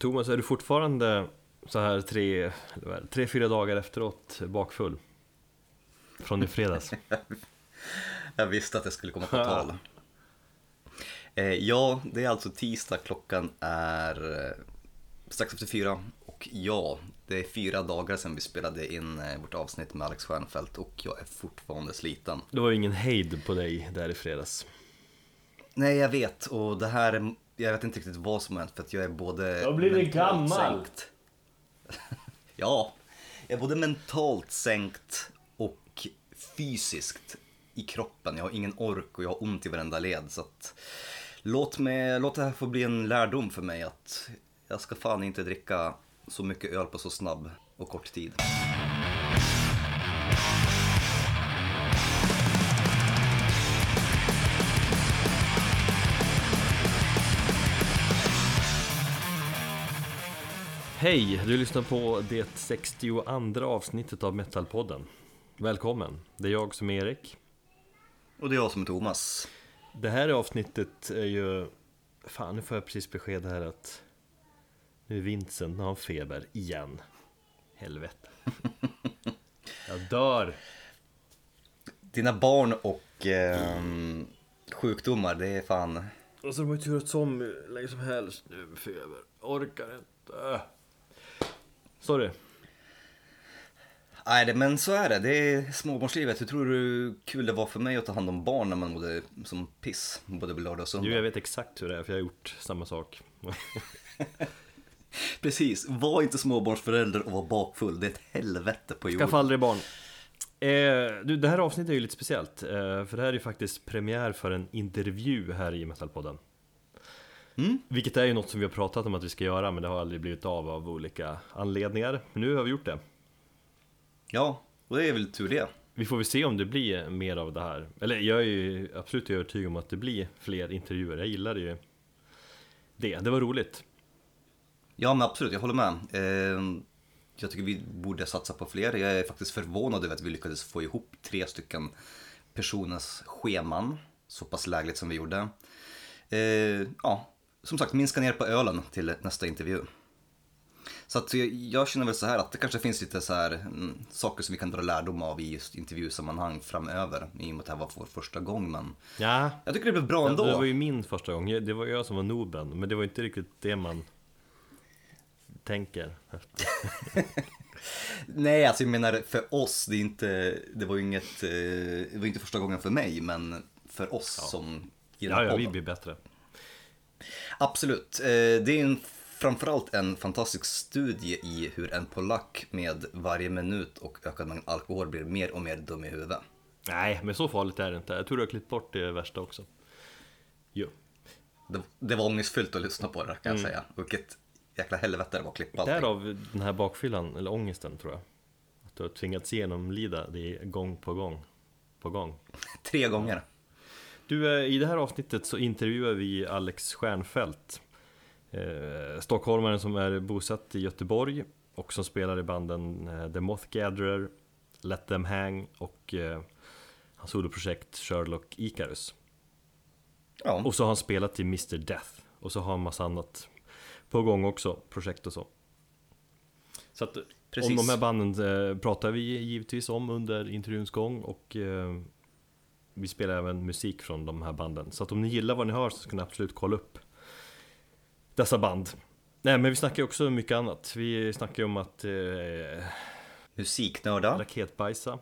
Thomas, är du fortfarande så här tre, tre fyra dagar efteråt bakfull? Från i fredags? Jag visste att det skulle komma på tal. Eh, ja, det är alltså tisdag, klockan är eh, strax efter fyra. Och ja, det är fyra dagar sedan vi spelade in eh, vårt avsnitt med Alex Stjernfeldt och jag är fortfarande sliten. Det var ju ingen hejd på dig där i fredags. Nej, jag vet och det här, är- jag vet inte riktigt vad som har hänt för att jag är både... har blivit gammal. Sänkt. ja, jag är både mentalt sänkt och fysiskt i kroppen. Jag har ingen ork och jag har ont i varenda led. Så att, låt, mig, låt det här få bli en lärdom för mig att jag ska fan inte dricka så mycket öl på så snabb och kort tid. Hej! Du lyssnar på det 62 avsnittet av Metalpodden. Välkommen! Det är jag som är Erik. Och det är jag som är Thomas. Det här avsnittet är ju... Fan, nu får jag precis besked här att... Nu är Vincent, nu har han feber igen. Helvete. Jag dör! Dina barn och ehm, sjukdomar, det är fan... Och så de har ju turats om hur länge som helst nu med feber. Orkar inte. Sorry. Nej, det- men så är det. Det är småbarnslivet. Hur tror du kul det var för mig att ta hand om barn när man mådde som piss både på lördag och söndag? Du, jag vet exakt hur det är för jag har gjort samma sak. Precis, var inte småbarnsförälder och var bakfull. Det är ett helvete på jorden. Skaffa aldrig barn. Eh, du, det här avsnittet är ju lite speciellt. Eh, för det här är ju faktiskt premiär för en intervju här i Metalpodden. Mm. Vilket är ju något som vi har pratat om att vi ska göra men det har aldrig blivit av av olika anledningar. Men nu har vi gjort det. Ja, och det är väl tur det. Vi får väl se om det blir mer av det här. Eller jag är ju absolut övertygad om att det blir fler intervjuer. Jag gillar ju det. Det var roligt. Ja, men absolut, jag håller med. Eh, jag tycker vi borde satsa på fler. Jag är faktiskt förvånad över att vi lyckades få ihop tre stycken personers scheman så pass lägligt som vi gjorde. Eh, ja, som sagt, minska ner på ölen till nästa intervju. Så att jag, känner väl så här att det kanske finns lite så här mm, saker som vi kan dra lärdom av i just intervjusammanhang framöver. I och med att det här var vår första gång, men Ja, jag tycker det blev bra ändå. det var ju min första gång. Det var jag som var noben. Men det var inte riktigt det man tänker. efter. Nej, alltså jag menar för oss, det, är inte, det var ju inget, eh, det var inte första gången för mig, men för oss som gillar Ja, ja, vi blir bättre. Absolut, eh, det är en, framförallt en fantastisk studie i hur en polack med varje minut och ökad mängd alkohol blir mer och mer dum i huvudet. Nej, men så farligt är det inte. Jag tror du har klippt bort det värsta också. Jo. Det, det var ångestfyllt att lyssna på det kan jag säga. Vilket jäkla helvete det var att klippa allting. Därav den här bakfyllan, eller ångesten tror jag. Att du har tvingats genomlida det gång på gång. På gång. Tre gånger. Du, eh, i det här avsnittet så intervjuar vi Alex Stjernfeldt. Eh, stockholmaren som är bosatt i Göteborg och som spelar i banden eh, The Moth Gatherer, Let Them Hang och eh, hans soloprojekt Sherlock Icarus. Ja, Och så har han spelat i Mr Death och så har han massa annat på gång också, projekt och så. Så att Precis. om de här banden eh, pratar vi givetvis om under intervjuns gång och eh, vi spelar även musik från de här banden. Så att om ni gillar vad ni hör så ska ni absolut kolla upp dessa band. Nej men vi snackar ju också mycket annat. Vi snackar ju om att eh, musiknördar. raketbajsa,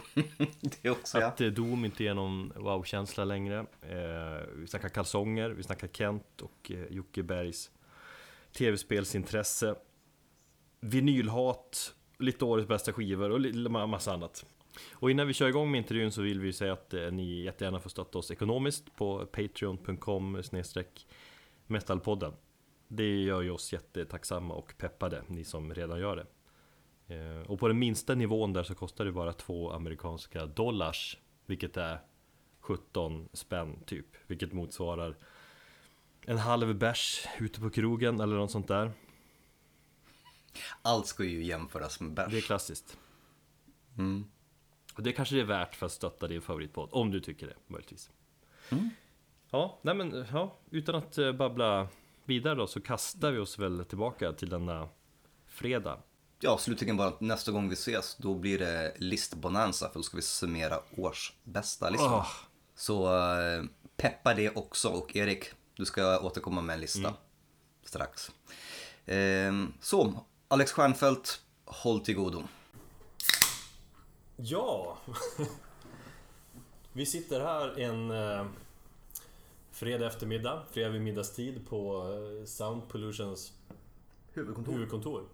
Det också ja. att eh, Doom inte ger någon wow-känsla längre. Eh, vi snackar kalsonger, vi snackar Kent och eh, Jocke Bergs tv-spelsintresse. Vinylhat, lite årets bästa skivor och massa annat. Och innan vi kör igång med intervjun så vill vi säga att eh, ni jättegärna får stötta oss ekonomiskt på patreon.com metalpodden. Det gör ju oss jättetacksamma och peppade, ni som redan gör det. Eh, Och på den minsta nivån där så kostar det bara två amerikanska dollars Vilket är 17 spänn typ Vilket motsvarar en halv bärs ute på krogen eller något sånt där Allt ska ju jämföras med Det är bärs. klassiskt Mm. Och det kanske det är värt för att stötta din favoritpodd Om du tycker det, möjligtvis Mm. Ja, nej men ja, utan att eh, babbla vidare då så kastar vi oss väl tillbaka till denna fredag. Ja, slutligen bara att nästa gång vi ses då blir det listbonanza för då ska vi summera årsbästa listor. Åh. Så eh, peppa det också och Erik, du ska återkomma med en lista Mm. strax. Ehm, så, Alex Stjernfeldt, håll till godo. Ja! vi sitter här en eh, fredag eftermiddag, fredag vid middagstid på eh, Sound Pollutions Huvudkontor. huvudkontor.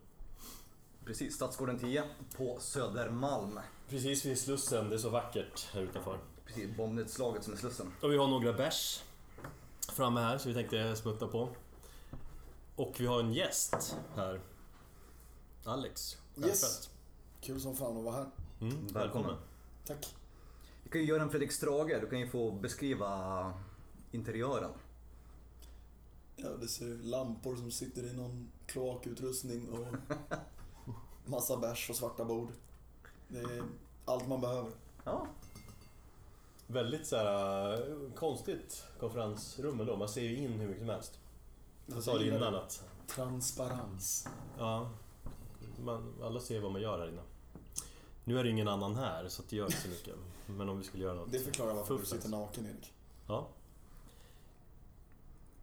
Precis, Stadsgården 10 på Södermalm. Precis vid Slussen, det är så vackert här utanför. Precis, bombnedslaget som är Slussen. Och vi har några bärs framme här så vi tänkte smutta på. Och vi har en gäst här. Alex Yes. Kul som fan att vara här. Mm, Välkommen. välkommen. Tack. Vi kan ju göra en Fredrik Strage, du kan ju få beskriva interiören. Ja, det ser lampor som sitter i någon kloakutrustning och massa bärs och svarta bord. Det är allt man behöver. Ja, Väldigt så här, eh, konstigt konferensrum ändå. Man ser ju in hur mycket som helst. Jag sa det innan att Transparens. ja, man, alla ser vad man gör här inne. Nu är det ingen annan här så att det gör inte så mycket. Men om vi skulle göra något. Det förklarar varför du Fuffens. sitter naken, Erik. Ja.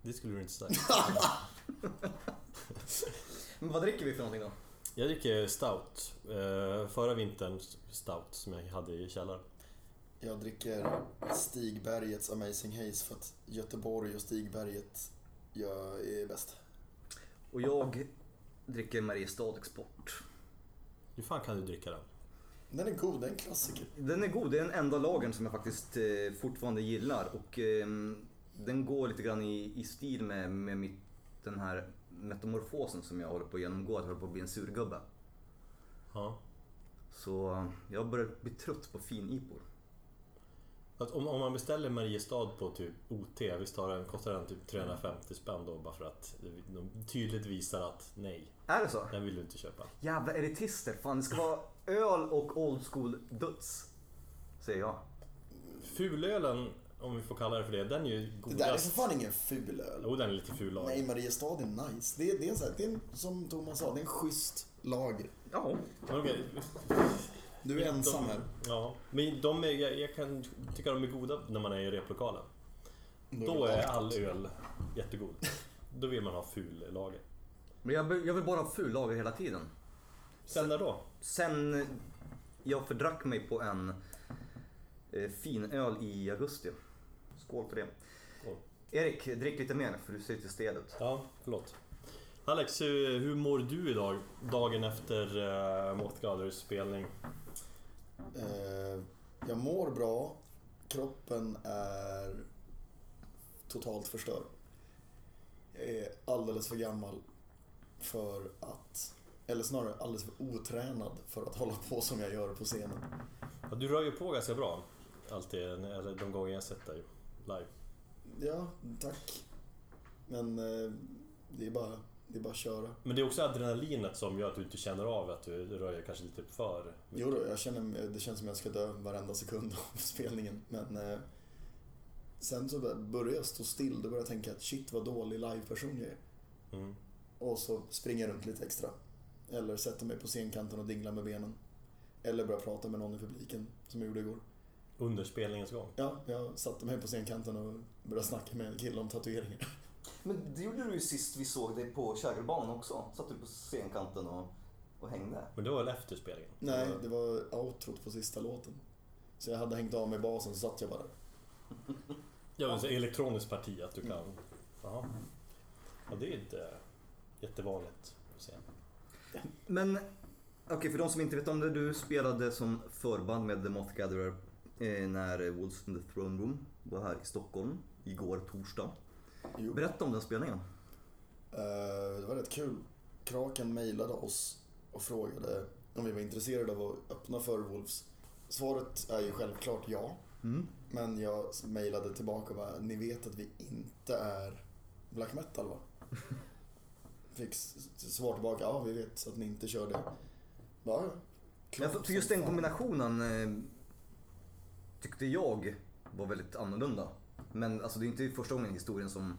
Det skulle du inte säga. men vad dricker vi för någonting då? Jag dricker stout. Eh, förra vinterns stout som jag hade i källaren. Jag dricker Stigbergets Amazing Haze för att Göteborg och Stigberget jag är bäst. Och jag dricker Mariestad Export. Hur fan kan du dricka den? Den är god, det är en klassiker. Den är god, det är den enda lagen som jag faktiskt eh, fortfarande gillar och eh, den går lite grann i, i stil med, med mitt, den här metamorfosen som jag håller på att genomgå, att jag håller på att bli en surgubbe. Ja. Så jag börjar bli trött på fin-IPor. Att om, om man beställer Mariestad på typ OT, visst har den, kostar den typ 350 spänn då bara för att de tydligt visar att nej, Är det så? den vill du inte köpa. Jävla elitister, fan det ska vara öl och old school döds. Säger jag. Fulölen, om vi får kalla det för det, den är ju Det godast. där är för fan ingen ful öl. Jo, den är lite ful lager. Nej, Mariestad är nice. Det är, det är, en så här, det är en, som Thomas sa, det är en schysst lager. Ja. Men okej, Du är ensam här. Ja, men de är, jag, jag kan tycka de är goda när man är i replokalen. Då är all öl jättegod. Då vill man ha ful lager. Men jag, vill- jag vill bara ha ful lager hela tiden. Sen när då? Sen jag fördrack mig på en eh, fin öl i augusti. Skål för det. Skål. Erik, drick lite mer för du ser lite stel ut. Ja, förlåt. Alex, hur, hur mår du idag? Dagen efter uh, Moth Gathers spelning. Eh, jag mår bra. Kroppen är totalt förstörd. Jag är alldeles för gammal för att, eller snarare alldeles för otränad för att hålla på som jag gör på scenen. Ja, du rör ju på ganska bra. Alltid, eller de gånger jag sett dig live. Ja, tack. Men eh, det är bara, det är bara att köra. Men det är också adrenalinet som gör att du inte känner av att du rör kanske lite för mycket. Jo då, jag känner, det känns som jag ska dö varenda sekund av spelningen. Men eh, sen så börjar jag stå still. Då börjar jag tänka att shit vad dålig liveperson jag är. Mm. Och så springer jag runt lite extra. Eller sätter mig på scenkanten och dinglar med benen. Eller börjar prata med någon i publiken, som jag gjorde igår. Under spelningens gång. Ja, jag satte mig på scenkanten och började snacka med en kille om tatueringar. Men det gjorde du ju sist vi såg dig på Kägelbanan också. Satt du på scenkanten och, och hängde. Men det var väl efter spelningen? Nej, det var outrot på sista låten. Så jag hade hängt av mig basen så satt jag bara. Ja, men så elektroniskt parti att du kan... Jaha. Ja, det är inte jättevanligt. Men okej, för de som inte vet om det. Du spelade som förband med The Moth Gatherer eh, när Wolves in the Throne Room var här i Stockholm igår torsdag. Jo. Berätta om den spelningen. Eh, Det var rätt kul. Kraken mejlade oss och frågade om vi var intresserade av att öppna för Wolves. Svaret är ju självklart ja. Mm. Men jag mejlade tillbaka och bara, ni vet att vi inte är black metal va? Fick svar tillbaka, ja vi vet att ni inte kör det. Ja, ja. För, för just den kombinationen eh, tyckte jag var väldigt annorlunda. Men alltså det är inte första gången i historien som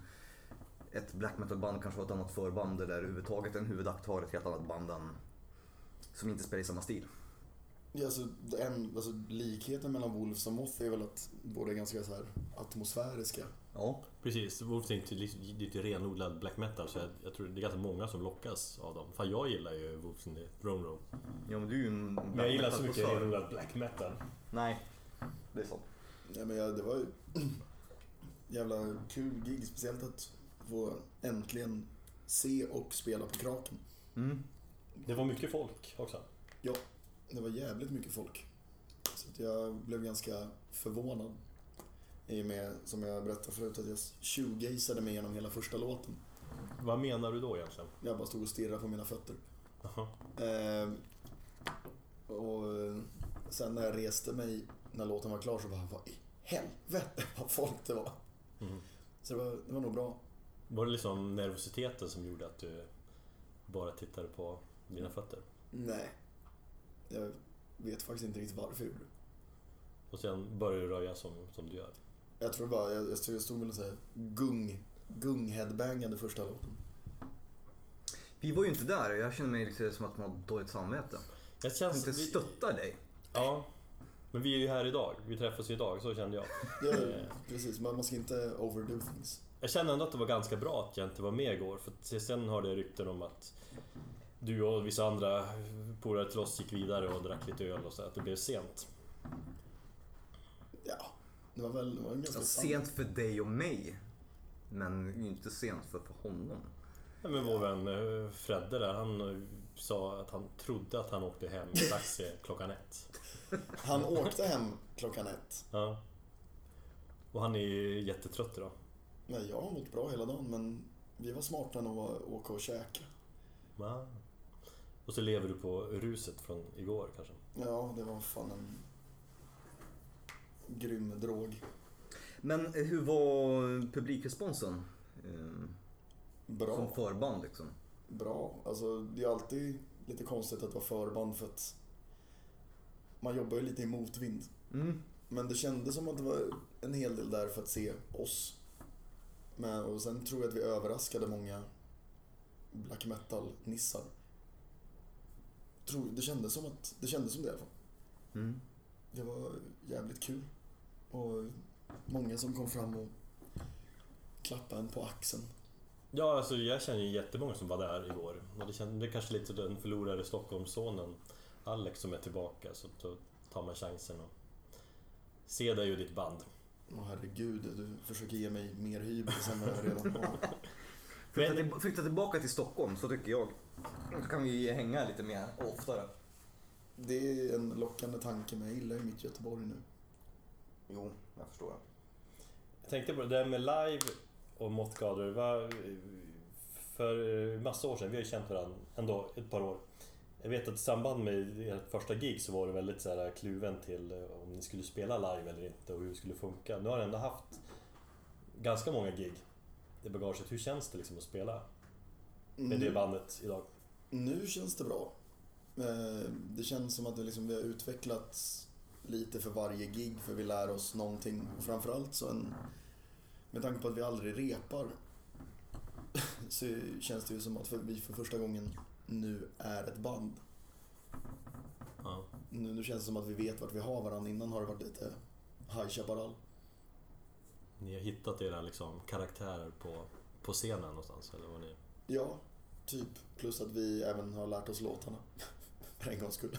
ett black metal-band kanske har ett annat förband eller överhuvudtaget en huvudakt har ett helt annat band än, som inte spelar i samma stil. Ja, alltså, en, alltså, likheten mellan Wolves och Moth är väl att båda är ganska så här atmosfäriska. Ja, Precis, Wolves är inte li- lite renodlad black metal så jag, jag tror det är ganska många som lockas av dem. Fan jag gillar ju Wolves in the Throne Room. ja men du är ju en Men jag gillar så mycket metal-posör. renodlad black metal. Nej, det är sant. Ja, men jag, det var ju jävla kul gig, speciellt att få äntligen se och spela på Kraken. Mm. Det var mycket folk också. Ja, det var jävligt mycket folk. Så att jag blev ganska förvånad. I och med, som jag berättade förut, att jag shoegazade mig genom hela första låten. Vad menar du då egentligen? Jag bara stod och stirrade på mina fötter. Eh, och sen när jag reste mig när låten var klar så bara, vad i helvete vad folk det var. Mm. Så det var, det var nog bra. Var det liksom nervositeten som gjorde att du bara tittade på dina fötter? Nej. Jag vet faktiskt inte riktigt varför jag gjorde det. Och sen började du röja som, som du gör? Jag tror bara, jag, jag jag stod väl och så här gung, gung-headbangade första låten. Vi var ju inte där jag känner mig lite som att man har dåligt samvete. Jag känns... inte vi- stöttar dig. Ja. Men vi är ju här idag. Vi träffas ju idag, så kände jag. Ja, precis, man, man ska inte overdo things. Jag kände ändå att det var ganska bra att jag inte var med igår. För sen hörde jag rykten om att du och vissa andra polare till oss gick vidare och drack lite öl och så. Att det blev sent. Ja, det var väl det var en ganska Ja, sant- sent för dig och mig. Men ju inte sent för, för honom. Ja, men vår vän eh, Fredde där, han eh, sa att han trodde att han åkte hem i taxi klockan ett. Han åkte hem klockan ett. Ja. Och han är ju jättetrött idag. Nej, jag har mått bra hela dagen men vi var smarta nog att åka och käka. Ja. Och så lever du på ruset från igår kanske? Ja, det var fan en grym drog. Men eh, hur var publikresponsen? Eh, Bra. Som förband liksom. Bra. Alltså, det är alltid lite konstigt att vara förband för att man jobbar ju lite i motvind. Mm. Men det kändes som att det var en hel del där för att se oss. Men, och sen tror jag att vi överraskade många black metal-nissar. Tror, det, kändes som att, det kändes som det i alla fall. Mm. Det var jävligt kul. Och många som kom fram och klappade en på axeln. Ja, alltså jag känner ju jättemånga som var där igår. Och det, känns, det är kanske lite den förlorade Stockholmssonen Alex som är tillbaka. Så då tar man chansen och se dig och ditt band. Åh herregud, du försöker ge mig mer hybris än vad jag redan har. Flytta, till, flytta tillbaka till Stockholm så tycker jag. Så kan vi hänga lite mer oftare. Det är en lockande tanke, men jag gillar ju mitt Göteborg nu. Jo, jag förstår. Jag tänkte på det där med live och Moth Gatherer. För massa år sedan, vi har ju känt varandra ändå ett par år. Jag vet att i samband med ert första gig så var det väldigt så här kluven till eh, om ni skulle spela live eller inte och hur det skulle funka. Nu har ni ändå haft ganska många gig i bagaget. Hur känns det liksom att spela med det bandet idag? Nu känns det bra. Eh, Det känns som att vi, liksom, vi har utvecklats lite för varje gig för vi lär oss någonting. Och framförallt så en, med tanke på att vi aldrig repar så känns det ju som att vi för första gången nu är ett band. Ja. Nu, nu känns det som att vi vet vart vi har varandra. Innan har det varit lite High Chaparral. Ni har hittat era liksom, karaktärer på, på scenen någonstans? Eller vad ni... Ja, typ. Plus att vi även har lärt oss låtarna. för en gångs skull.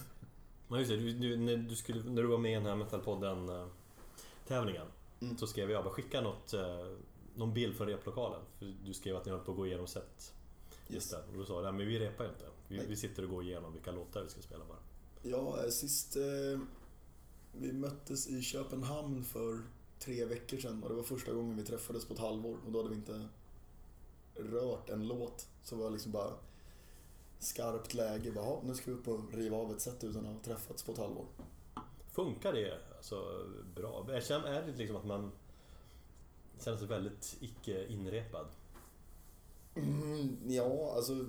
Ja just det, du, du, när, du skulle, när du var med i den här Metalpodden eh, tävlingen Mm. så skrev jag bara skicka något, eh, någon bild från replokalen. För du skrev att ni höll på att gå igenom set. Just det. Och då sa jag, men vi repar ju inte. Vi, vi sitter och går igenom vilka låtar vi ska spela bara. Ja, eh, sist eh, vi möttes i Köpenhamn för tre veckor sedan och det var första gången vi träffades på ett halvår och då hade vi inte rört en låt. Så var liksom bara skarpt läge. Bara, "Ja, nu ska vi upp och riva av ett set utan att ha träffats på ett halvår. Funkar det alltså bra? Jag känner, är det liksom att man känner sig väldigt icke inrepad? Mm, ja, alltså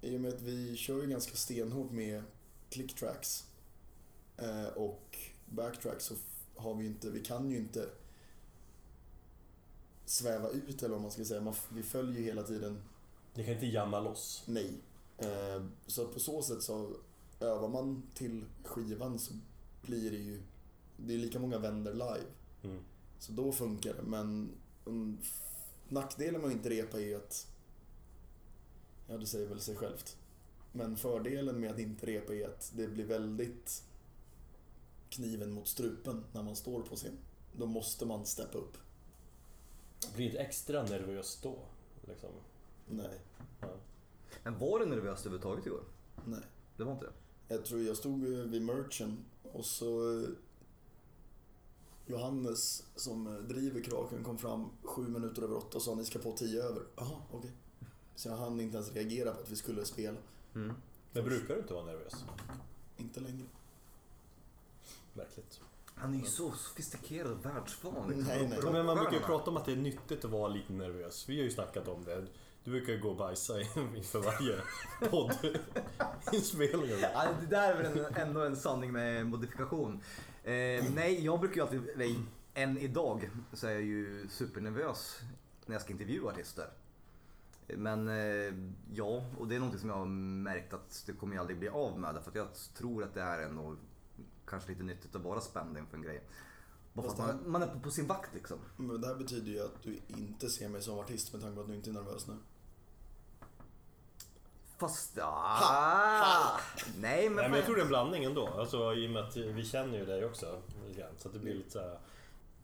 i och med att vi kör ju ganska stenhårt med clicktracks eh, och backtracks så har vi inte, vi kan ju inte sväva ut eller vad man ska säga. Man, vi följer ju hela tiden Ni kan inte jamma loss. nej. Eh, så på så sätt så övar man till skivan så blir det ju, det är lika många vänder live. Mm. Så då funkar det. Men um, nackdelen med att inte repa är att, ja det säger väl sig självt. Men fördelen med att inte repa är att det blir väldigt kniven mot strupen när man står på scen. Då måste man steppa upp. Blir inte extra nervös då? Liksom. Nej, Ja. Men var du nervös överhuvudtaget igår? nej. Det var inte det? Jag tror jag stod eh, vid merchen och så eh, Johannes som eh, driver Kraken kom fram sju minuter över åtta och sa ni ska på tio över. Jaha, okej. Så jag hann inte ens reagera på att vi skulle spela. Mm. Men brukar du inte vara nervös? Inte längre. Märkligt. Han är ju så sofistikerad och världsvan. Nej, nej. Men man brukar ju prata om att det är nyttigt att vara lite nervös. Vi har ju snackat om det. Du brukar ju gå och bajsa inför varje poddinspelning. Ja, det där är väl ändå en sanning med modifikation. Eh, nej, jag brukar ju alltid, nej, än idag så är jag ju supernervös när jag ska intervjua artister. Men eh, ja, och det är någonting som jag har märkt att det kommer jag aldrig bli av med. För att jag tror att det är ändå kanske lite nyttigt att vara spänd inför en grej. Bara för att Fast man, man är på, på sin vakt liksom. Men det här betyder ju att du inte ser mig som artist med tanke på att du inte är nervös nu. Fast, ah, nej men, Nej men jag tror det är en blandning ändå. Alltså i och med att vi känner ju dig också. Så att det blir lite såhär...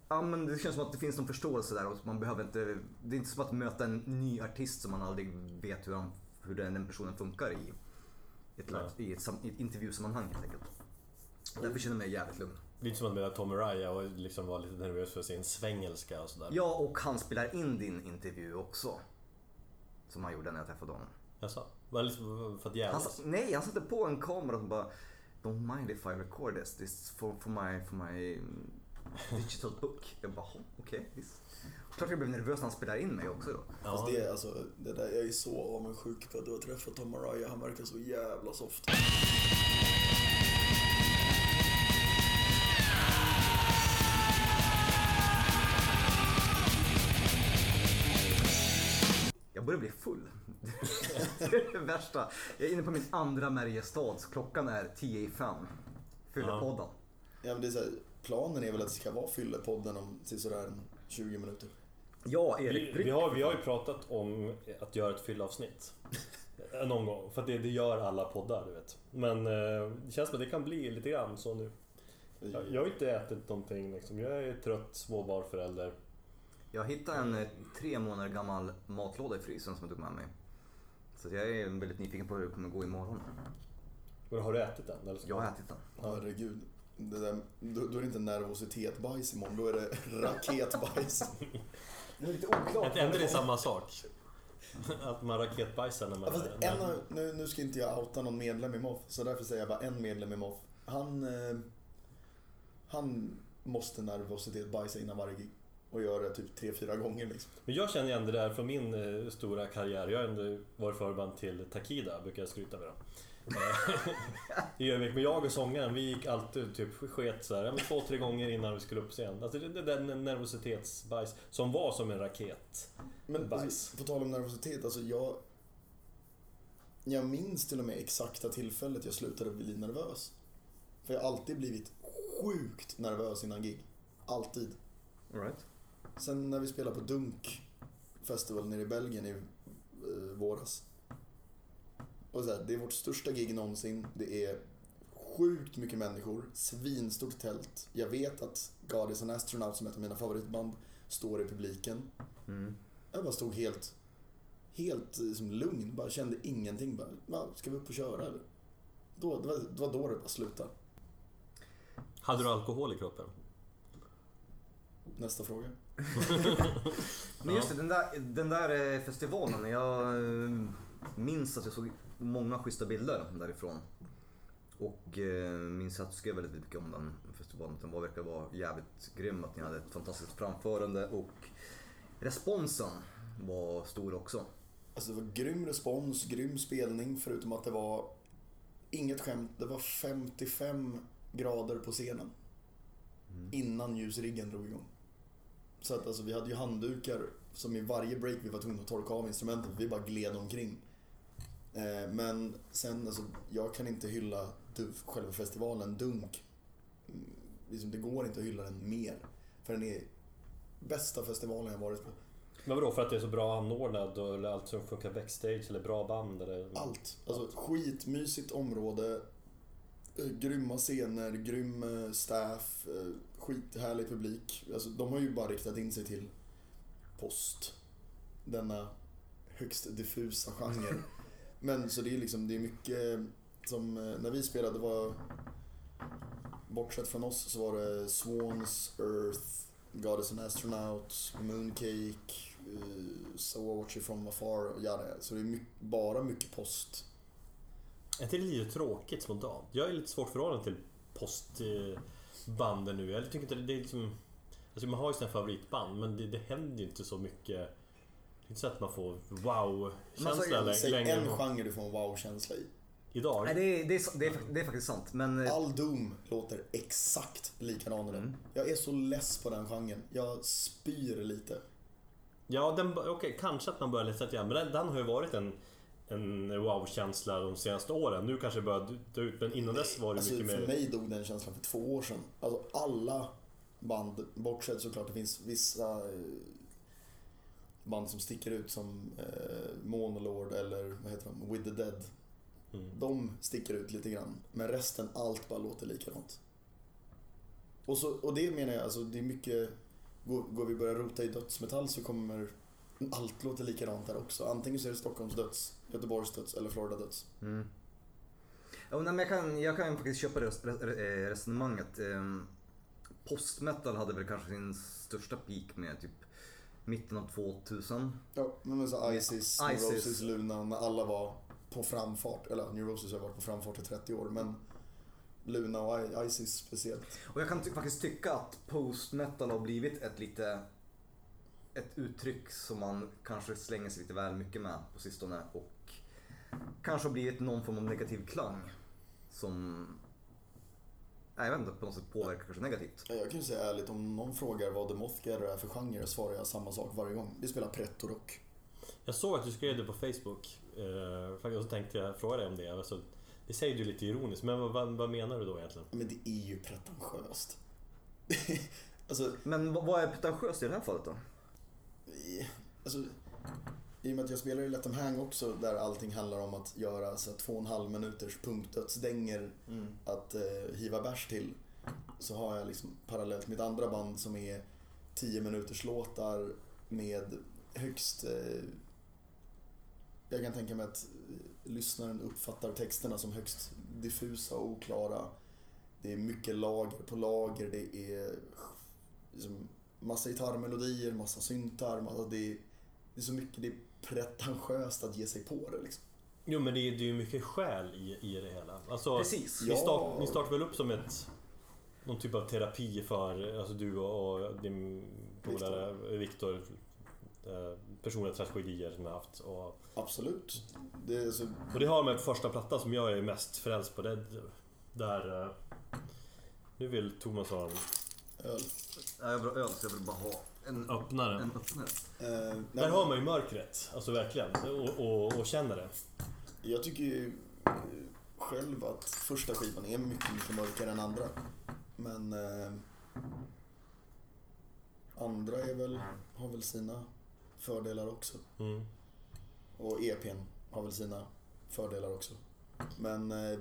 Ja men det känns som att det finns någon förståelse där och man behöver inte, det är inte som att möta en ny artist som man aldrig vet hur, han, hur den, den personen funkar i ett, Nej. i ett, i ett intervjusammanhang helt enkelt. Därför känner jag mig jävligt lugn. Lite som att möta Tom Araya och liksom vara lite nervös för sin svengelska och sådär. Ja och han spelar in din intervju också. Som han gjorde när jag träffade honom. Jaså? Var det liksom för att jävlas? nej, han satte på en kamera och bara Don't mind if I record this, this is for, for my, for my mm, digital book. Jag bara, "Jaha, okej, visst. Klart jag blev nervös när han spelade in mig också då. Fast det, är alltså, det där, jag är så avundsjuk på att du har träffat Tom Araya. Han verkar så jävla soft. Jag börjar bli full. det är det värsta. Jag är inne på min andra Mariestad, så klockan är 10 i fem. Fyllepodden. Ja, men det är så här, planen är väl att det ska vara Fyllepodden om sådär en 20 minuter. Ja, Vi, Erik vi, har, vi har ju pratat om att göra ett fyllavsnitt. Någon gång. För att det, det gör alla poddar, du vet. Men eh, det känns som att det kan bli lite grann så nu. Jag, jag har inte ätit någonting liksom. Jag är trött småbarnsförälder. Jag hittade en eh, tre månader gammal matlåda i frysen som jag tog med mig. Så jag är väldigt nyfiken på hur det kommer gå imorgon. Men har du ätit den? Eller så? Jag har ätit den. Herregud. Det där, då, då är det inte nervositetbajs imorgon, då är det raketbajs. Det är lite oklart. Är inte det samma sak? Att man raketbajsar när man... Ja, när- en, av- nu, nu ska inte jag outa någon medlem i MOF, så därför säger jag bara en medlem i MOF. Han, eh, han måste nervositetbajsa innan varje gig. Och gör det typ tre fyra gånger liksom. Men jag känner igen det där från min eh, stora karriär. Jag har ändå varit förband till Takida, brukar jag skryta med. Då. Eh, I Övik. Men jag och sångaren, vi gick alltid typ sket så här, två, tre gånger innan vi skulle upp scen. Alltså det, det där nervositetsbajs som var som en raket. Men Bajs. alltså, på tal om nervositet, alltså jag... Jag minns till och med exakta tillfället jag slutade bli nervös. För jag har alltid blivit sjukt nervös innan gig. Alltid. All right. Sen när vi spelade på Dunk Festival nere i Belgien i eh, våras. Och så här, det är vårt största gig någonsin. Det är sjukt mycket människor, svinstort tält. Jag vet att God is an astronaut som är ett av mina favoritband står i publiken. Mm. Jag bara stod helt, helt eh, som lugn, bara kände ingenting. Bara, "Va, ska vi upp och köra eller? Då, det, var, det var då det bara slutade. Hade du alkohol i kroppen? Nästa fråga. Men just det, den där, den där eh, festivalen. Jag eh, minns att jag såg många schyssta bilder därifrån. Och eh, minns att jag skrev väldigt mycket om den festivalen. Den var, verkar vara jävligt grym. Att ni hade ett fantastiskt framförande och responsen var stor också. Alltså det var grym respons, grym spelning förutom att det var inget skämt, det var 55 grader på scenen. Innan ljusriggen drog igång. Så att alltså vi hade ju handdukar som i varje break vi var tvungna att torka av instrumenten för vi bara gled omkring. Eh, men sen, alltså, jag kan inte hylla själva festivalen Dunk. Mm, Liksom, det går inte att hylla den mer. För den är bästa festivalen jag varit på. Men vadå, för att det är så bra anordnad och eller allt som funkar backstage eller bra band eller? Allt. Alltså skitmysigt område. eh, Grymma scener, grym eh, staff, eh, skithärlig publik. Alltså, de har ju bara riktat in sig till post. Denna högst diffusa genre. Men så det är liksom, det är mycket som, eh, när vi spelade var, bortsett från oss så var det Swans, Earth, Goddess and Astronaut, Mooncake, uh, So I Watch You From Afar och jada. Så det är mycket, bara mycket post. Är inte det lite tråkigt spontant? Jag är lite svårt förhållande till postbanden nu. Jag tycker inte det, det är liksom... Alltså man har ju sina favoritband men det, det händer ju inte så mycket. Det är inte så att man får wow-känsla alltså, lä- Säg längre en genre du får en wow-känsla i. idag. Nej, det, är, det, är, det, är, det är faktiskt sant. Men eh, All Doom låter exakt likadan. Mm. Jag är så less på den genren. Jag spyr lite. Ja, den, okej, kanske att man börjar lite grann. Men den, den har ju varit en, en wow-känsla de senaste åren. Nu kanske det börjar dö ut, men innan dess var det Alltså, mycket för mer... mig dog den känslan för två år sedan. Alltså alla band, bortsett såklart det finns vissa eh, band som sticker ut som eh, Monolord eller vad heter de, With the Dead. Mm. De sticker ut lite grann. Men resten, allt bara låter likadant. Och, så, och det menar jag, alltså det är mycket... Går, går vi börja rota i dödsmetall så kommer allt låta likadant där också. Antingen så är det Stockholms döds, Göteborgs döds eller Florida döds. Mm. Ja, men jag, kan, jag kan faktiskt köpa res, eh, resonemanget. Ehm, Postmetal hade väl kanske sin största peak med typ mitten av 2000. Ja, men så Isis. Neurosis, Luna, när alla var på framfart. Eller Neurosis har varit på framfart i 30 år, men Luna och Isis speciellt. Och jag kan ty- faktiskt tycka att postmetal har blivit ett lite ett uttryck som man kanske slänger sig lite väl mycket med på sistone och kanske har blivit någon form av negativ klang som jag vet inte, på något sätt påverkar kanske negativt. Jag kan ju säga ärligt, om någon frågar vad The Moth Gatherer är för genre svarar jag samma sak varje gång. Vi spelar pretto-rock. Jag såg att du skrev det på Facebook. Eh, faktiskt, och så tänkte jag fråga dig om det. Alltså, det säger du lite ironiskt, men vad, vad, menar du då egentligen? Men det är ju pretentiöst. alltså, Men vad vad är pretentiöst i det här fallet då? Alltså, i och med att jag spelar i Let them hang också, där allting handlar om att göra så två och en halv minuters punkdödsdänger att eh, hiva bärs till. Så har jag liksom parallellt mitt andra band som är 10 minuters låtar med högst... Eh, jag kan tänka mig att eh, lyssnaren uppfattar texterna som högst diffusa och oklara. Det är mycket lager på lager. Det är liksom massa gitarrmelodier, massa syntar. Massa, det, är, det är så mycket, det är pretentiöst att ge sig på det liksom. Jo men det är det är ju mycket själ i, i det hela. Alltså, Precis. Ni, Ja. start, ni startar väl upp som ett någon typ av terapi för alltså du och, och din polare Viktor. Eh, personliga tragedier som jag har haft. Och, Absolut. Det är så, och det har med första plattan som jag är mest frälst på. Det, där... Eh, nu vill Thomas ha en öl. Ja, jag vill ha öl så jag vill bara ha en, öppnare. en öppnare. Eh, Där men- hör man ju mörkret, alltså verkligen. Och, och, och känner det. Jag tycker ju eh, själv att första skivan är mycket, mycket mörkare än andra. Men eh, andra är väl, har väl sina fördelar också. Mm. Och EPn har väl sina fördelar också. Men eh,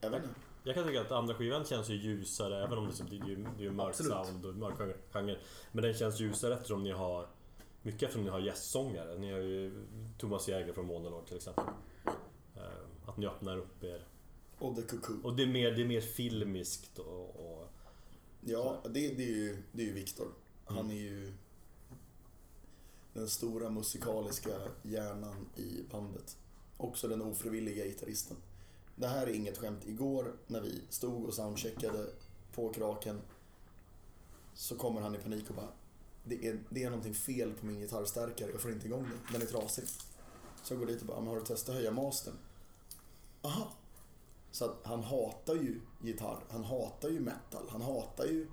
jag vet inte. Jag kan tycka att andra skivan känns ju ljusare, även om det, det är ju det är mörk Absolut. sound och mörk genre-. Men den känns ljusare eftersom ni har Mycket eftersom ni har gästsångare. Ni har ju Thomas Jäger från Monolord till exempel. Eh, Att ni öppnar upp er. Och The Cuckoo. Och det är mer, det är mer filmiskt och... och Ja, det, det är ju, det är ju Viktor. Han är ju den stora musikaliska hjärnan i bandet. Också den ofrivilliga gitarristen. Det här är inget skämt. Igår när vi stod och soundcheckade på kraken så kommer han i panik och bara det är, det är någonting fel på min gitarrstärkare, jag får inte igång den, den är trasig. Så jag går dit och bara, men har du testat att höja mastern? Aha, så att han hatar ju gitarr, han hatar ju metal, han hatar ju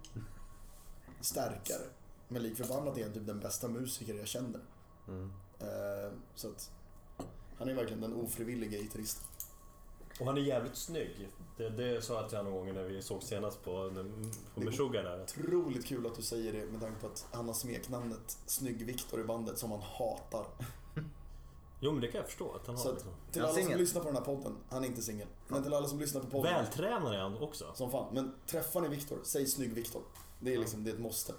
stärkare. Men lik förbannat är han typ den bästa musiker jag känner. Mm. Eh, så att han är verkligen den ofrivilliga gitarristen. Och han är jävligt snygg. Det, det sa jag till honom någon gång när vi såg senast på, på Meshuggah där. Otroligt kul att du säger det med tanke på att han har smeknamnet Snygg-Viktor i bandet som han hatar. Jo men det kan jag förstå att han Så har. Liksom. till alla som lyssnar på den här podden, han är inte singel. Men till alla som lyssnar på podden, Vältränad är han också. som fan. Men träffar ni Viktor, säg Snygg-Viktor. Det är liksom, det är ett måste.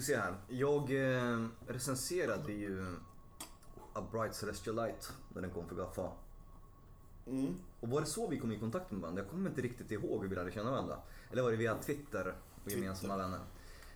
Vi se här. Jag eh, recenserade ju A Bright Celestial Light när den kom för Gaffa. Mm. Och var det så vi kom i kontakt med varandra? Jag kommer inte riktigt ihåg hur vi lärde känna varandra. Eller var det via Twitter och gemensamma vänner?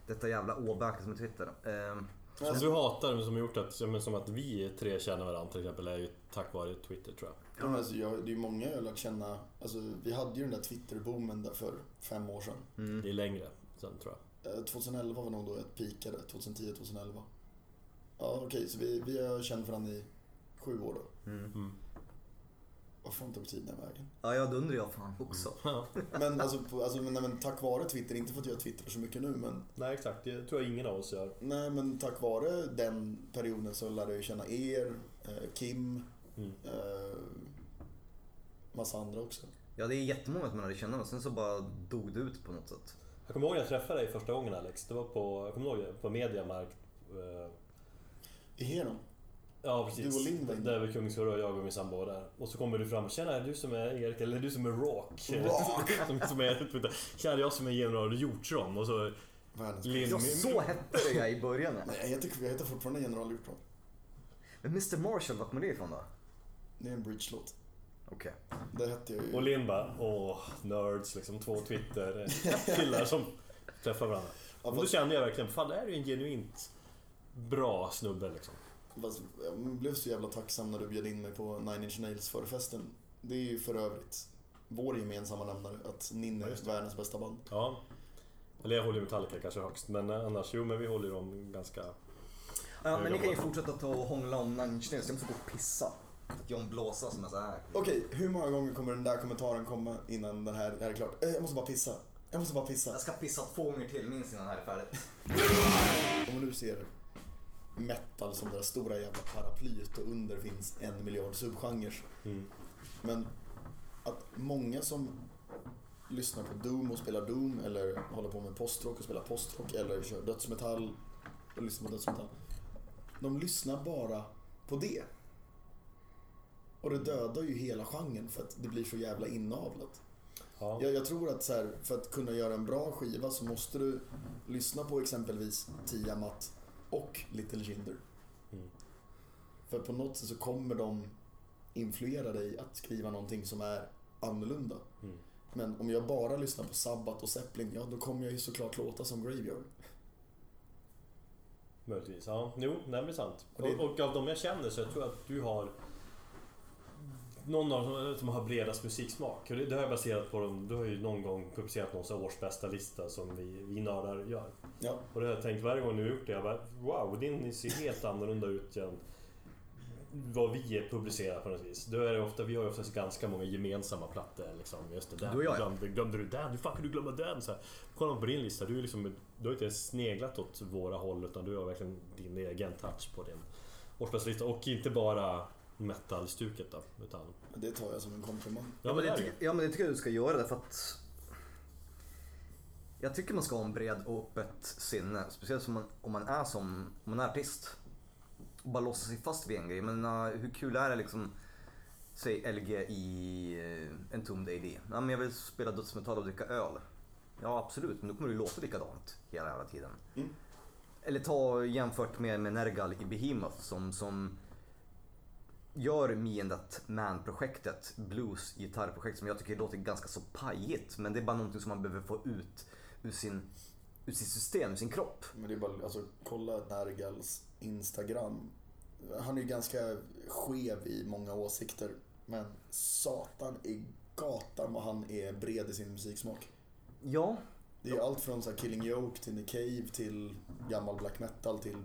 Detta jävla åbäke som är Twitter. Ehm, Som du hatar, men som har gjort att, som, som att vi tre känner varandra till exempel, är ju tack vare Twitter tror jag. Ja, men alltså, jag, det är ju många jag har lärt känna. Alltså, vi hade ju den där Twitter-boomen där för fem år sedan. mm. Det är längre sen tror jag. Eh, 2011 var nog då jag peakade. 2010, 2011. Ja, okej, så vi, vi har känt varandra i sju år då. Mm. Mm. Vad fan tog tiden vägen? Ja, ja, det undrar jag fan också. Ja. Men alltså, på, alltså men, nej, men tack vare Twitter, inte för att jag twittrar så mycket nu, men Nej exakt, det tror jag ingen av oss gör. nej, men tack vare den perioden så lärde jag känna er, eh, Kim, Mm. eh, massa andra också. Ja, det är jättemånga som man lärde känna och sen så bara dog det ut på något sätt. Jag kommer ihåg när jag träffade dig första gången Alex. Det var på, jag kommer ihåg det, på Mediamarkt. eh, I Heron. Ja precis. Du och inne. Där var Kungsör och jag och min sambo var där. Och så kommer du fram. Tjena, är du som är Erik? Eller är du som är Rock? Rock! som, som är, Tjena, jag som är general Hjortron. Och så Linn. Ja, så hette det jag i början. Nej, jag heter, jag heter fortfarande General Hjortron. Men Mr Marshall, var kommer det ifrån då? Det är en bridge-låt. Okej. Det hette jag ju. Och Linn bara, åh, nerds liksom. Två Twitter-killar som träffar varandra. Ja, Och då fast- kände jag verkligen, fan det här är ju en genuint bra snubbe liksom. Fast jag blev så jävla tacksam när du bjöd in mig på Nine Inch Nails förfesten. Det är ju för övrigt vår gemensamma nämnare, att Ja, är världens bästa band. Ja. Eller jag håller ju Metallica kanske högst, men eh, annars, jo men vi håller ju dem ganska... Ja, men ni kan ju fortsätta ta och hångla om Nine Inch Nails. Jag måste gå och pissa. Jag blåsa som är så här. Okej, hur många gånger kommer den där kommentaren komma innan den här, det här är klart? Eh, Jag måste bara pissa. Jag måste bara pissa. Jag ska pissa två gånger till minst innan det här är färdigt. Om man nu ser metal som det där stora jävla paraplyet och under finns en miljard subgenrer. Mm. Men att många som lyssnar på Doom och spelar Doom eller håller på med postrock och spelar postrock eller kör dödsmetall och lyssnar på dödsmetall. de lyssnar bara på det. Och det dödar ju hela genren för att det blir så jävla inavlat. Ja. Jag, jag tror att så här, för att kunna göra en bra skiva så måste du lyssna på exempelvis Tiamat och Little Jinder. Mm. För på något sätt så kommer de influera dig att skriva någonting som är annorlunda. Mm. Men om jag bara lyssnar på Sabbath och Zeppelin, ja då kommer jag ju såklart låta som Graveyard. Möjligtvis, ja. Jo, det är sant. Och, och av de jag känner så jag tror jag att du har någon av dem som har bredast musiksmak. Och det, det har jag baserat på dem. Du har ju någon gång publicerat någon här årsbästa lista som vi, vi nördar gör. Ja, Och det har jag tänkt varje gång du har gjort det. Jag bara, wow, din ser helt annorlunda ut än vad vi publicerar på något vis. Då är det ofta, vi har ju oftast ganska många gemensamma plattor. Liksom. Just det, där, Du jag, ja. glömde, glömde du den? Hur fan kan du glömma den? Så här, kollar man på din lista, du, är liksom, du har inte ens sneglat åt våra håll utan du har verkligen din egen touch på din årsbästa lista. Och inte bara metal-stuket då. Utan, det tar jag som en komplimang. ja, men det ja, men det tycker jag du ska göra därför att jag tycker man ska ha en bred och öppet sinne. Speciellt som man, om man är som om man är artist. Och bara låsa sig fast vid en grej. Men uh, hur kul är det liksom, säg LG i uh, en tomd AD. Ja, men jag vill spela dödsmetall och dricka öl. Ja absolut, men då kommer det låta likadant hela jävla tiden. Mm. Eller ta jämfört med, med Nergal i Behemoth som, som gör Me and That Man-projektet, blues gitarrprojekt som jag tycker låter ganska så pajigt. Men det är bara någonting som man behöver få ut ur sin ur sitt system, ur sin kropp. Men det är bara, alltså kolla Nergals Instagram. Han är ju ganska skev i många åsikter. Men satan i gatan vad han är bred i sin musiksmak. Ja, Det är allt från så här Killing Joke till Nick Cave till gammal black metal till...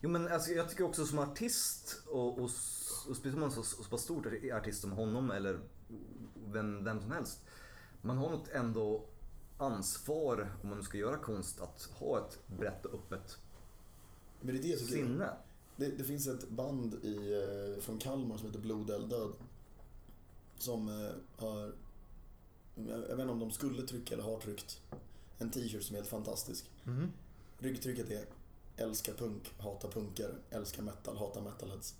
jo men alltså, jag tycker också som artist och, och speciellt om man är så, så pass stort artist som honom eller vem, vem som helst. Man har något ändå ansvar om man ska göra konst att ha ett brett och öppet Men det är det jag sinne. Det, det finns ett band i, eh, från Kalmar som heter Blod eld död. Som eh, har, jag vet inte om de skulle trycka eller har tryckt, en t-shirt som är helt fantastisk. Ryggtrycket är älskar punk, hatar punkare, älskar metal, hatar metalheads.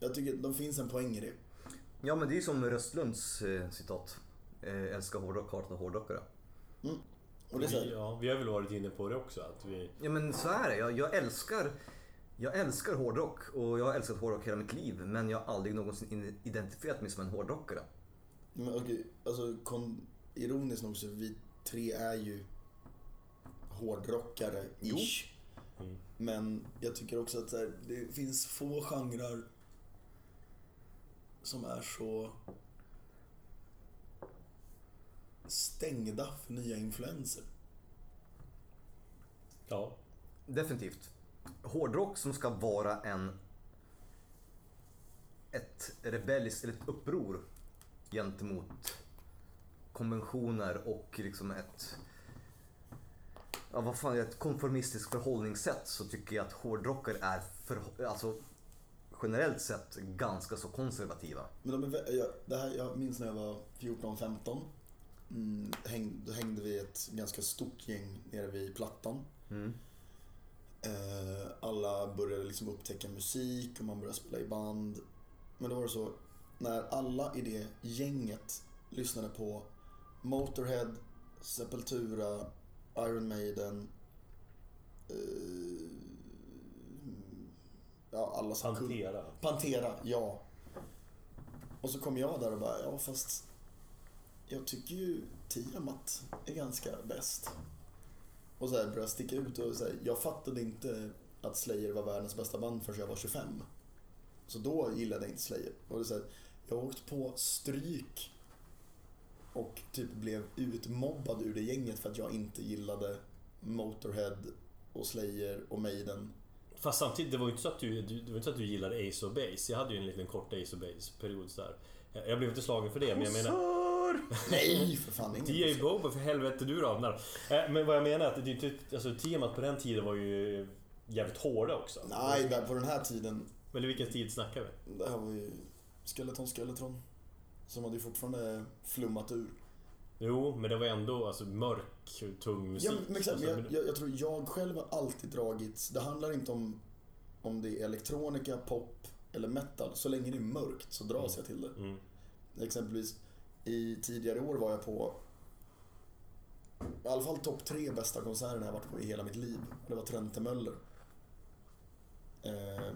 Jag tycker det finns en poäng i det. Ja men det är ju som Röstlunds eh, citat. Eh, älskar hårdrock, hatar hårdrockare. Och det Vi, ja, vi har väl varit inne på det också. Att vi, Ja men så är det. Jag, jag älskar jag älskar hårdrock och jag har älskat hårdrock hela mitt liv men jag har aldrig någonsin in- identifierat mig som en hårdrockare. men okej, alltså kon, ironiskt nog så vi tre är ju hårdrockare, ish. Mm. Men jag tycker också att så här, det finns få genrer som är så stängda för nya influenser. ja, Definitivt. Hårdrock som ska vara en ett rebelliskt, eller ett uppror gentemot konventioner och liksom ett Ja, vad fan, ett konformistiskt förhållningssätt så tycker jag att hårdrockare är för, alltså, generellt sett ganska så konservativa. Men de är, jag, det här, jag minns när jag var 14-15. Mm, häng, då hängde vi ett ganska stort gäng nere vid Plattan. Mm. Eh, alla började liksom upptäcka musik och man började spela i band. Men då var det så, när alla i det gänget lyssnade på Motorhead, Sepultura, Iron Maiden, eh, ja alla som kunde. Pantera. Pantera, ja. Och så kom jag där och bara, ja fast jag tycker ju Tiamat är ganska bäst. Och så här började sticka ut och så här, jag fattade inte att Slayer var världens bästa band förrän jag var 25. Så då gillade jag inte Slayer. Och det är så här, jag åkt på stryk och typ blev utmobbad ur det gänget för att jag inte gillade Motorhead och Slayer och Maiden. Fast samtidigt, det var ju inte så att du, du, det var inte så att du gillade Ace of Base. Jag hade ju en liten kort Ace of Base-period där. Jag blev inte slagen för det, men jag menar... Nej, för fan. T.A. Boba, för helvete du då. Nej, Men vad jag menar är att det är. Alltså temat på den tiden var ju jävligt hårda också. Nej, där på den här tiden, Eller vilken tid snackar vi? det här var ju Skeleton Skeletron. Som hade ju fortfarande flummat ur. Jo, men det var ändå alltså, mörk, tung musik. Ja, men exakt, jag, jag, jag tror jag själv har alltid dragits, det handlar inte om om det är elektronika, pop eller metal, så länge det är mörkt så dras jag till det. Mm. Exempelvis i tidigare år var jag på i alla fall topp tre bästa konserterna jag varit på i hela mitt liv. Det var Trente Möller. Eh,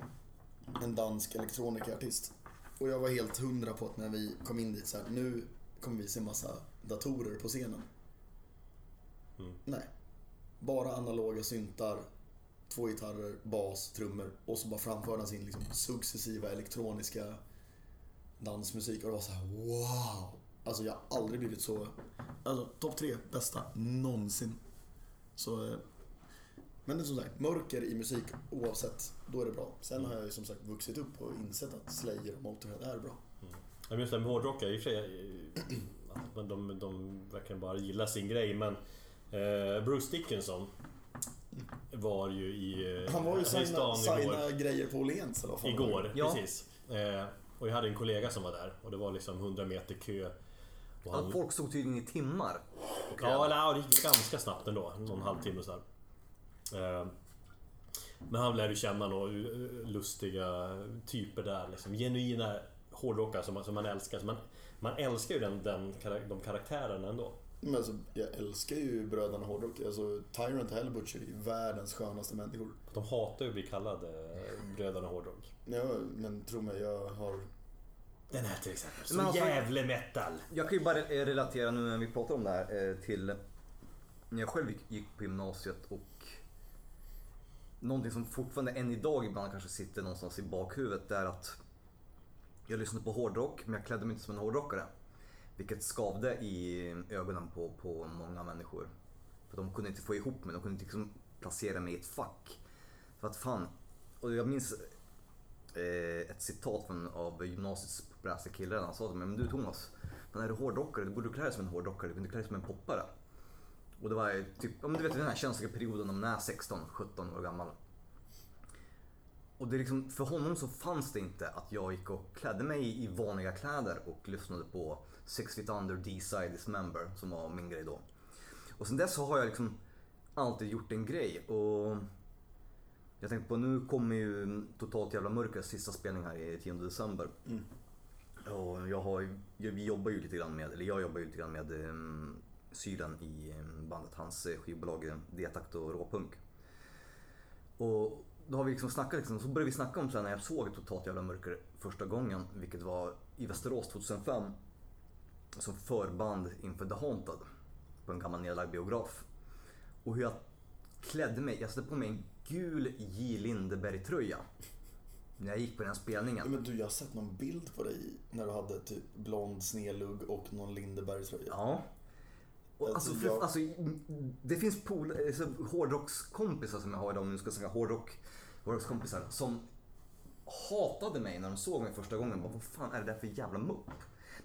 en dansk elektronikaartist. Och jag var helt hundra på att när vi kom in dit så här, nu kommer vi se massa datorer på scenen. Mm. Nej. Bara analoga syntar, två gitarrer, bas, trummor och så bara framförde han sin liksom successiva elektroniska dansmusik och det var så här: wow! Alltså jag har aldrig blivit så... Alltså topp tre bästa någonsin. Så... eh, Men som sagt, mörker i musik oavsett, då är det bra. Sen har jag ju som sagt vuxit upp och insett att Slayer och Motorhead är bra. Jag minns det här med hårdrockare, i och för sig, eh, men de, de verkar bara gilla sin grej men eh, Bruce Dickinson var ju i, eh, Han var ju i signa, stan igår. signa grejer på Åhléns eller vad fan det var. Igår, Ja. precis. Eh, och jag hade en kollega som var där och det var liksom 100 meter kö. Och Ja, folk stod tydligen i timmar. och Ja, eller, ja, det gick ganska snabbt ändå. Någon halvtimme så här. Eh, Men han lärde känna några eh, lustiga typer där. Liksom. Genuina hårdrockare som, man- som man älskar. Så man, man älskar ju den, den, de karaktärerna ändå. Men alltså, jag älskar ju bröderna Hårdrock. Alltså, Tyrant Hellbutcher är ju världens skönaste människor. De hatar ju att bli kallade eh, bröderna hårdrock. Ja, men tro mig, jag har... Den här till exempel. Så alltså- jävla metal. Jag kan ju bara relatera nu när vi pratar om det här eh, till när jag själv gick- gick på gymnasiet och någonting som fortfarande än idag ibland kanske sitter någonstans i bakhuvudet är att jag lyssnade på hårdrock men jag klädde mig inte som en hårdrockare. Vilket skavde i ögonen på, på många människor. För de kunde inte få ihop mig, de kunde inte liksom placera mig i ett fack. För att fan, och jag minns eh, ett citat från, av gymnasiets populäraste kille. Han sa till mig, men du Thomas, men är du hårdrockare, då borde du klä dig som en hårdrockare, du kunde klä dig som en poppare. Och det var typ, ja, men du vet den här känsliga perioden när man är 16-17 år gammal. Och det är liksom, för honom så fanns det inte att jag gick och klädde mig i vanliga kläder och lyssnade på Six Feet Under, D-Side Dismember som var min grej då. Och sen dess har jag liksom alltid gjort en grej och jag tänkte på nu kommer ju Totalt Jävla Mörkrets sista spelning här i 10 december. Mm. Och jag har, vi jobbar ju lite grann med, eller jag jobbar ju lite grann med um, Sylen i em, bandet, hans skivbolag D-takt och råpunk. Och då har vi liksom snackat liksom, så började vi snacka om sen när jag såg Totalt Jävla Mörker första gången, vilket var i Västerås 2005. Som förband inför The Haunted på en gammal nedlagd biograf. Och hur jag klädde mig, jag satte på mig en gul J. Lindeberg-tröja. När jag gick på den spelningen. Men du, jag har sett någon bild på dig när du hade typ blond snedlugg och någon Lindeberg-tröja. Ja. Och Alltså, alltså, för, jag- alltså, det finns pol, alltså, hårdrockskompisar som jag har idag, om nu ska jag säga hårdrock, hårdrockskompisar, som hatade mig när de såg mig första gången. Bara, Vad fan är det där för jävla mupp?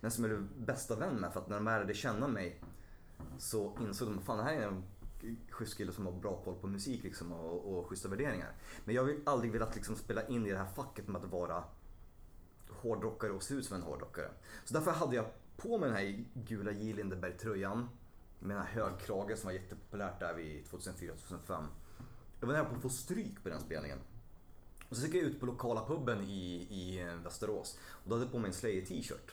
Men som är bästa vän med för att när de lärde känna mig så insåg de att fan det här är en schysst kille som har bra koll på musik liksom, och, och schyssta värderingar. Men jag har aldrig velat liksom, spela in i det här facket med att vara hårdrockare och se ut som en hårdrockare. Så därför hade jag på mig den här gula J. Lindeberg-tröjan med den här högkragen som var jättepopulärt där vid 2004-2005. Jag var nära på att få stryk på den spelningen. Och så gick jag ut på lokala puben i, i eh, Västerås och då hade jag på mig en Slayer t-shirt.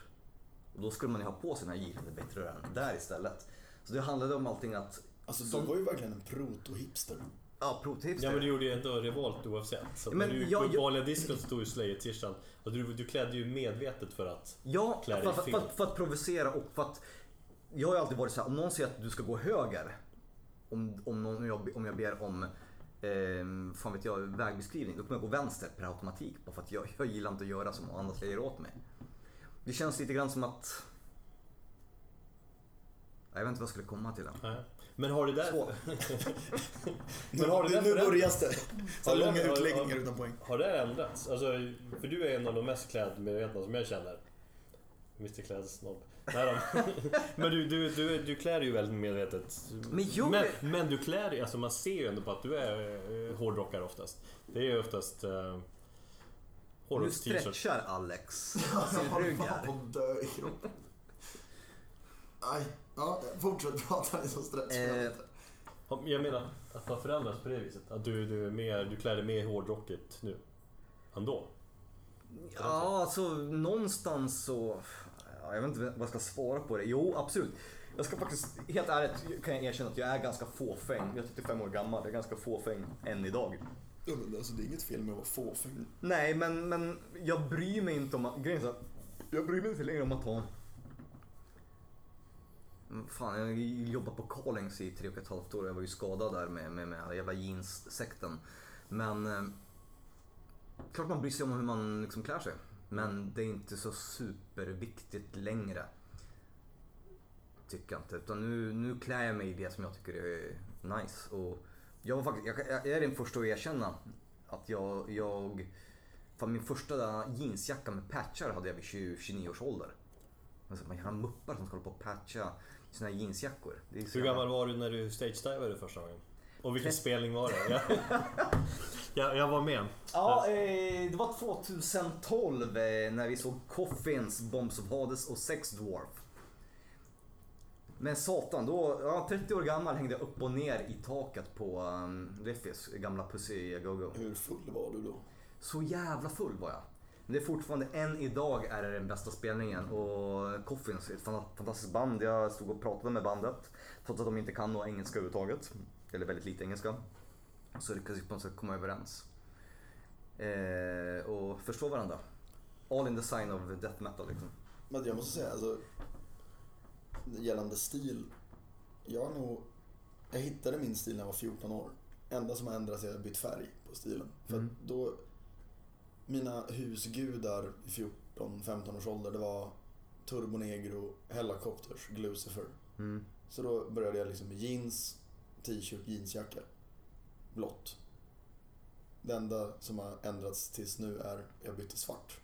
Och då skulle man ju ha på sig den här J. Lindeberg-tröjan där istället. Så det handlade om allting att... Alltså du som- var ju verkligen en proto-hipster. Ja, provtipster. Ja men du gjorde ju ändå revolt oavsett. Så Men du jag- på jag- vanliga discon så stod ju Slayer-tishan. Och du, du klädde ju medvetet för att... Ja, för, dig för, för, att- för att provocera och för att jag har ju alltid varit så här, om någon säger att du ska gå höger, om, om, någon, om, jag, om jag ber om eh, fan vet jag, vägbeskrivning, då kommer jag gå vänster per automatik. Bara för att jag, jag gillar inte att göra som andra säger åt mig. Det känns lite grann som att... Jag vet inte vad jag skulle komma till. än. Men har det där... Så. Men har det där nu börjar det. Så Har långa utläggningar har- utan poäng. Har det ändrats? Alltså, för du är en av de mest klädmedvetna som jag känner. Mr Klädsnobb. Nej. Men du, du, du, du klär dig ju väldigt medvetet. Men jag- men, men du klär dig, alltså man ser ju ändå på att du är eh, hårdrockare oftast. Det är ju oftast eh, Nu stretchar Alex sin rygg här. Nej, ja, fortsätt prata ni som stretchar. Eh, Ja, Jag menar att man förändras på det viset. Att du, du, är mer, du klär dig mer hårdrockigt nu. ändå. Ja, alltså någonstans så... Ja, jag vet inte vad jag ska svara på det. Jo, absolut. Jag ska faktiskt, helt ärligt kan jag erkänna att jag är ganska fåfäng. Jag är 35 år gammal, jag är ganska fåfäng än idag. Ja, men alltså, det är inget fel med att vara fåfäng. Nej, men, men jag bryr mig inte om att... Grejen är att jag bryr mig inte längre om att ha... Mm, Fan, jag jobbat på Carlings i tre och ett halvt år. Jag var ju skadad där med, med, med jävla jeans-sekten. Men... Eh, klart man bryr sig om hur man liksom klär sig. Men det är inte så superviktigt längre. Tycker jag inte. Utan nu, nu klär jag mig i det som jag tycker är nice. Och jag, var faktiskt, jag, jag är den första att erkänna att jag, jag Fan, min första jeansjacka med patchar hade jag vid 20, 29 års ålder. Alltså, man har muppar som ska hålla på och patcha sina här jeansjackor. Så Hur jävla- gammal var du när du stagedivade första gången? Och vilken spelning var det? Jag, jag, jag var med. Ja, eh, det var 2012 eh, när vi såg Coffins, Bombs of Hades och Sex Dwarf. Men satan, då, ja, 30 år gammal hängde jag upp och ner i taket på um, Riffis, gamla Pussy Go-Go. Hur full var du då? Så jävla full var jag. Men det är fortfarande, än idag är det den bästa spelningen och Coffins är ett fan- fantastiskt band. Jag stod och pratade med bandet trots att de inte kan några engelska överhuvudtaget. Eller väldigt lite engelska. Så lyckades vi på något sätt komma överens. Eh, och förstå varandra. All in the sign of death metal liksom. Men jag måste säga, alltså, gällande stil. Jag har nog, jag hittade min stil när jag var 14 år. Enda som har ändrats är att jag bytt färg på stilen. För Mm. då, mina husgudar i 14-15 års ålder, det var Turbonegro, Hellacopters, Glucifer. Mm. Så då började jag liksom med jeans, t-shirt, jeansjacka. Blått. Det enda som har ändrats tills nu är jag bytte svart.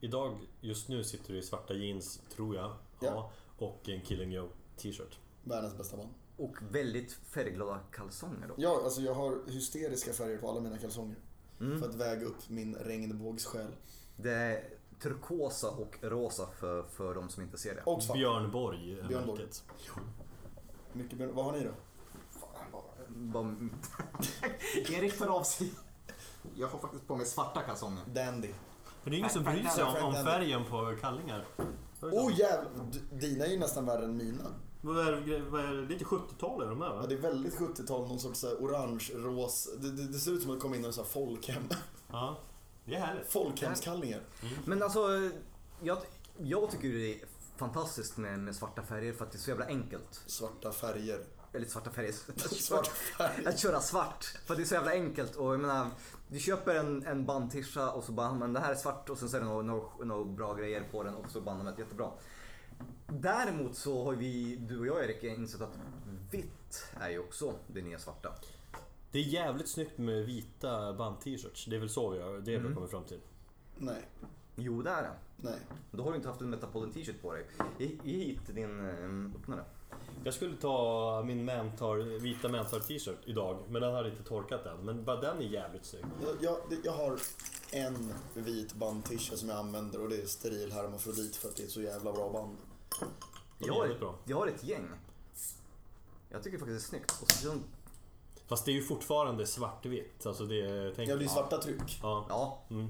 Idag, just nu sitter du i svarta jeans, tror jag. Ja. Och en Killing Joe t-shirt. Världens bästa man. Och väldigt färgglada kalsonger då. Ja, alltså jag har hysteriska färger på alla mina kalsonger. Mm. För att väga upp min regnbågssjäl. Det är turkosa och rosa för, för de som inte ser det. Och svart. Björn Borg är Björn Borg. Mycket björn. Vad har ni då? Erik tar av sig. Jag har faktiskt på mig svarta kalsonger. Dandy. Men det är ingen som bryr sig om, om färgen på kallingar. Oh jävlar! Dina är ju nästan värre än mina. Vad är, vad är det? Lite 70-tal är de här Ja, va? det är väldigt 70-tal, någon sorts så här orange, ros. Det, det, det ser ut som att komma in i här folkhem. Ja. Det är härligt. Folkhemskallingar. Men alltså, jag, jag tycker det är fantastiskt med, med svarta färger för att det är så jävla enkelt. Svarta färger. Eller svarta färger. Svart färg. Att köra svart. För att det är så jävla enkelt. Och jag menar, du köper en, en bandtisha och så bara, men det här är svart och sen så är det några, några, några bra grejer på den och så bandar man det jättebra. Däremot så har vi, du och jag Erik, insett att vitt är ju också det nya svarta. Det är jävligt snyggt med vita band-t-shirts. Det är väl så vi har, det vi har kommit fram till. Nej. Jo, det är det. Nej. Då har du inte haft en Metapolen t-shirt på dig. Ge ge hit din eh, öppnare. Jag skulle ta min Mantar, vita Mantar t-shirt idag, men den hade inte torkat än. Men bara den är jävligt snygg. Jag, jag, jag har en vit bandtisha som jag använder och det är steril hermafrodit för att det är ett så jävla bra band. Jag har, bra. jag har ett gäng. Jag tycker faktiskt det är snyggt. Och så, Fast det är ju fortfarande svartvitt. Alltså det... Tänk, Ja, det är svarta tryck. Ja. ja, Mm.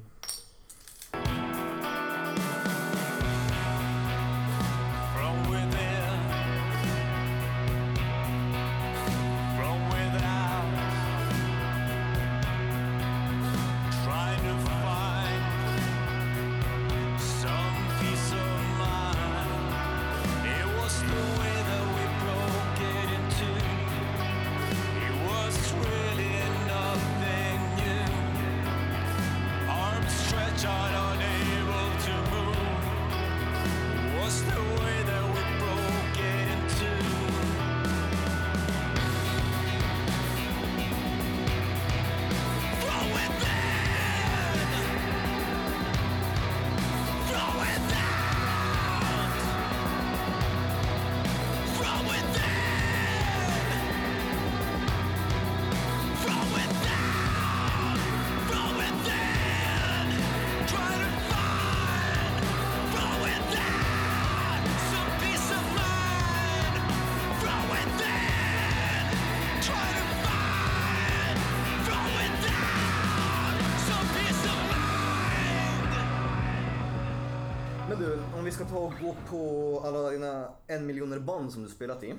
Vi ska ta och gå på alla dina en miljoner band som du spelat i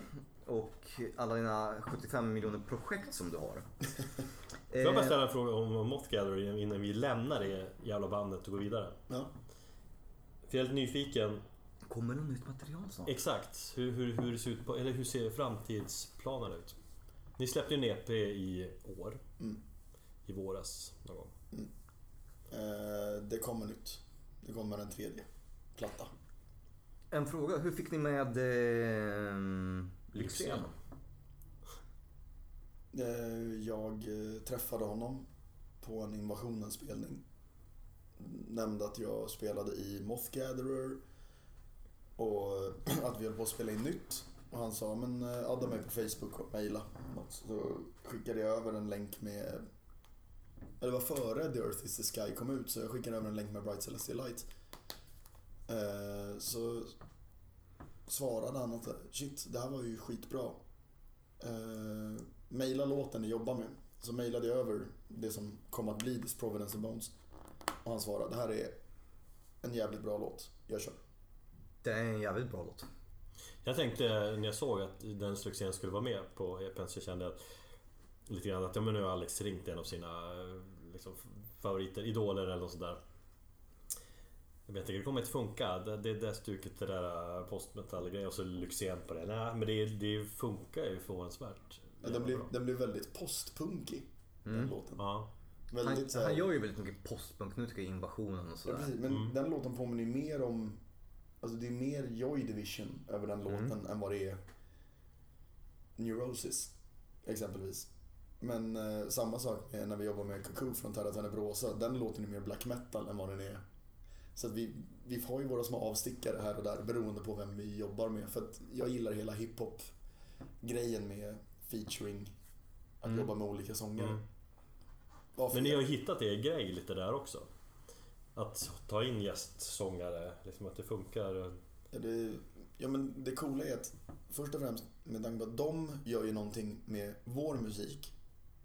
och alla dina 75 miljoner projekt som du har. Får jag bara Eh, ställa en fråga om Moth Gathering innan vi lämnar det jävla bandet och går vidare? Ja. För jag är lite nyfiken. Kommer det nytt material snart? Exakt, hur, hur, hur, det ser ut på, eller hur ser framtidsplanerna ut? Ni släppte ju en EP i år. Mm. I våras någon gång. Eh, det kommer nytt. Det kommer en tredje platta. En fråga, hur fick ni med eh, Lyxzén? Eh, jag eh, träffade honom på en Invasionen-spelning. Nämnde att jag spelade i Moth Gatherer och att vi höll på att spela in nytt. Och han sa, men eh, adda mig på Facebook och mejla. Så skickade jag över en länk med... Eller det var före The Earth is the Sky kom ut, så jag skickade över en länk med Bright Celestial Light. Eh, Så svarade han att shit, det här var ju skitbra. Eh, Maila låten ni jobbar med. Så mejlade jag över det som kom att bli This Providence and Bones. Och han svarade, det här är en jävligt bra låt. Jag kör. Det är en jävligt bra låt. Jag tänkte när jag såg att den succén skulle vara med på EPn så kände jag att, lite grann att ja, men nu har Alex ringt en av sina eh, liksom, favoriter, idoler eller något sådär. Jag vet inte, det kommer inte funka. Det, det, det stuket, det där postmetall och så Lyxzén på det. Nej, men det, det funkar ju förvånansvärt. Den jävla blev, bra. den blev väldigt postpunkig, den låten. Ja. Väldigt Han, så här- han gör ju väldigt mycket postpunk nu tycker jag, invasionen och Ja, sådär. precis, men den låten påminner ju mer om... Alltså det är mer Joy Division över den låten än vad det är Neurosis, exempelvis. Men eh, samma sak när vi jobbar med Cuckoo från Terra Tenebrosa. Den låten är mer black metal än vad den är. Så vi, vi har ju våra små avstickare här och där beroende på vem vi jobbar med. För att jag gillar hela hiphop-grejen med featuring. Att jobba med olika sångare. Mm. Men ni har hittat er grej lite där också. Att ta in gästsångare, liksom att det funkar. Ja, det, ja men det coola är att först och främst med tanke på att de gör ju någonting med vår musik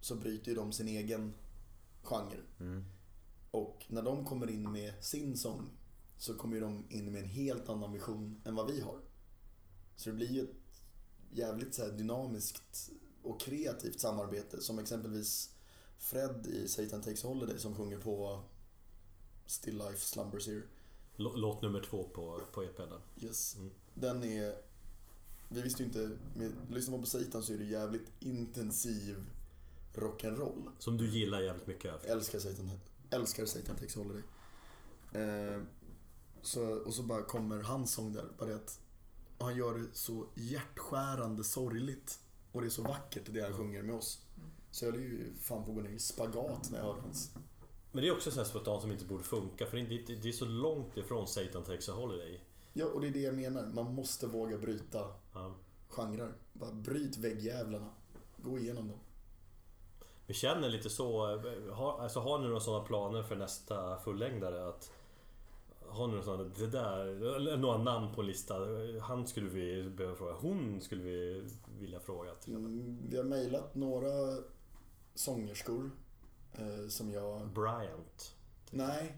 så bryter ju de sin egen genre. Och när de kommer in med sin sång så kommer de in med en helt annan vision än vad vi har. Så det blir ju ett jävligt så dynamiskt och kreativt samarbete som exempelvis Fred i Satan Takes Holiday som sjunger på Still Life Slumbers Here. Lå- Låt nummer två på, på EPn. Yes. Den är... Vi visste ju inte... Med, lyssnar man på Satan så är det jävligt intensiv rock'n'roll. Som du gillar jävligt mycket. Jag älskar Satan, älskar Satan Takes Holiday. Eh, så, och så bara kommer hans sång där. Bara det att han gör det så hjärtskärande sorgligt. Och det är så vackert det han sjunger med oss. Så jag höll ju fan på att gå ner i spagat när jag hörde hans. Men det är också så spontant som inte borde funka för det är, det är så långt ifrån Satan Takes a Holiday. Ja, och det är det jag menar. Man måste våga bryta Ja. genrer. Bara bryt väggjävlarna. Gå igenom dem. Vi känner lite så, har, alltså har ni några sådana planer för nästa fullängdare? Att, har ni några sådana, det där, några namn på en lista? Han skulle vi behöva fråga, hon skulle vi vilja fråga. Till. Mm, Vi har mejlat några sångerskor eh, som jag... Bryant. Nej.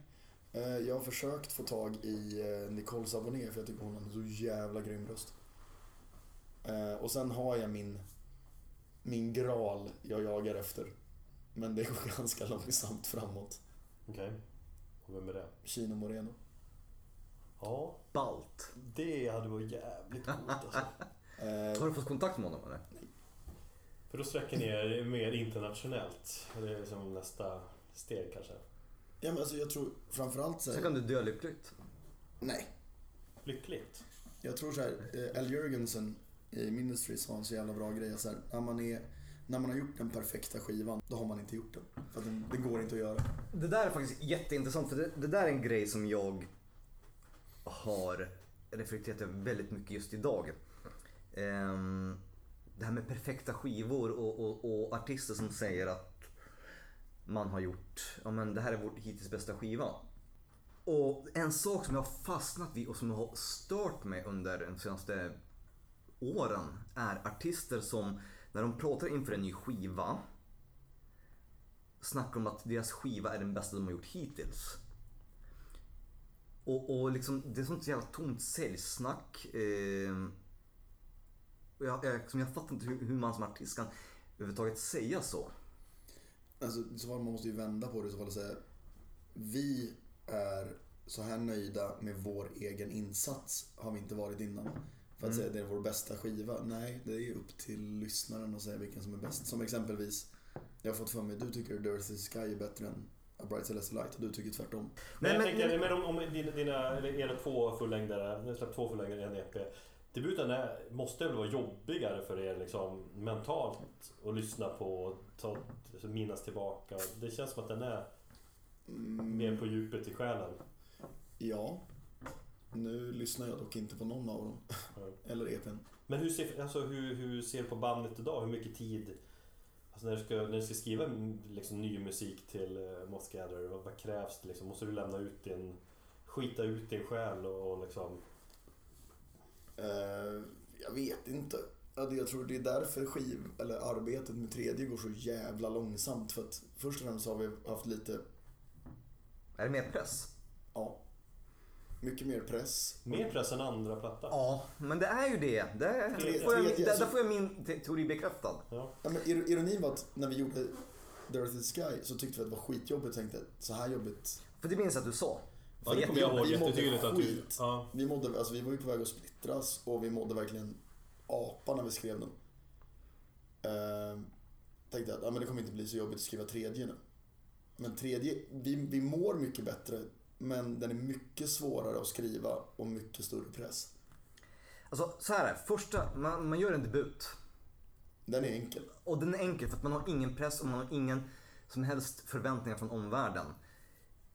Eh, jag har försökt få tag i eh, Nicole Saboné för jag tycker hon har en så jävla grym röst. Eh, och sen har jag min, min graal jag jagar efter. Men det går ganska långsamt framåt. Okej. Och vem är det? Kino Moreno. Ja, Balt. det hade varit jävligt coolt alltså. Eh, Har du fått kontakt med honom eller? För då sträcker ni er mer internationellt. Det är som nästa steg kanske. ja, men alltså jag tror framförallt så Sen här, kan du dö lyckligt. Nej. Lyckligt. Jag tror så här, eh, Al Jörgensen i Ministries har en så jävla bra grej. Så här, när, man är, när man har gjort den perfekta skivan, då har man inte gjort den. För att den, det går inte att göra. Det där är faktiskt jätteintressant för det, det där är en grej som jag har reflekterat över väldigt mycket just idag. Um, det här med perfekta skivor och, och, och artister som säger att man har gjort, ja men det här är vår hittills bästa skiva. Och en sak som jag har fastnat vid och som har stört mig under de senaste åren är artister som när de pratar inför en ny skiva snackar om att deras skiva är den bästa de har gjort hittills. Och, och liksom, det är sånt jävla tomt säljsnack. Eh, och jag, jag, liksom, jag fattar inte hur, hur man som artist kan överhuvudtaget säga så. Alltså, så fall man måste ju vända på det i så fall och säga Vi är så här nöjda med vår egen insats har vi inte varit innan. För att säga det är vår bästa skiva. Nej, det är ju upp till lyssnaren att säga vilken som är bäst. Som exempelvis, jag har fått för mig, du tycker Dirty Sky är bättre än A Bright Celestial Light och du tycker tvärtom. Men jag men- tänker, men om, om dina, dina eller era två fullängdare, ni har släppt två fullängdare i en EP. Debuten är, måste väl vara jobbigare för er liksom mentalt att lyssna på och ta, alltså, minnas tillbaka. Det känns som att den är mer på djupet i själen. Ja. Nu lyssnar jag dock inte på någon av dem. Eller EPn. Men hur ser, alltså, hur, hur ser du på bandet idag? Hur mycket tid Alltså när du ska, när du ska skriva liksom, ny musik till uh, Moth Gatherer, vad, vad krävs det liksom? Måste du lämna ut din... Skita ut din själ och, och liksom... Eh, jag vet inte. Jag tror det är därför skiv, eller arbetet med tredje går så jävla långsamt. För att först och främst har vi haft lite, Är det mer press? ja, mycket mer press. Mer press än andra platta. Ja, men det är ju det. Där, Tredje- får, jag, tredje, där, alltså- där får jag min te- teori bekräftad. Ja. Ja, men ir- ironin var att när vi gjorde Dirty Sky så tyckte vi att det var skitjobbigt. Tänkte så här jobbigt. För det minns jag att du sa. Ja, det kommer jag ihåg Vi mådde jättetydligt att du... skit. Ja. Vi, mådde, alltså, vi var ju på väg att splittras och vi mådde verkligen apa när vi skrev den. Eh, tänkte att ja, men det kommer inte bli så jobbigt att skriva tredje nu. Men tredje, vi, vi mår mycket bättre men den är mycket svårare att skriva och mycket större press. Alltså så här är. Första, man, man gör en debut. Den är enkel. Och den är enkel för att man har ingen press och man har ingen som helst förväntningar från omvärlden.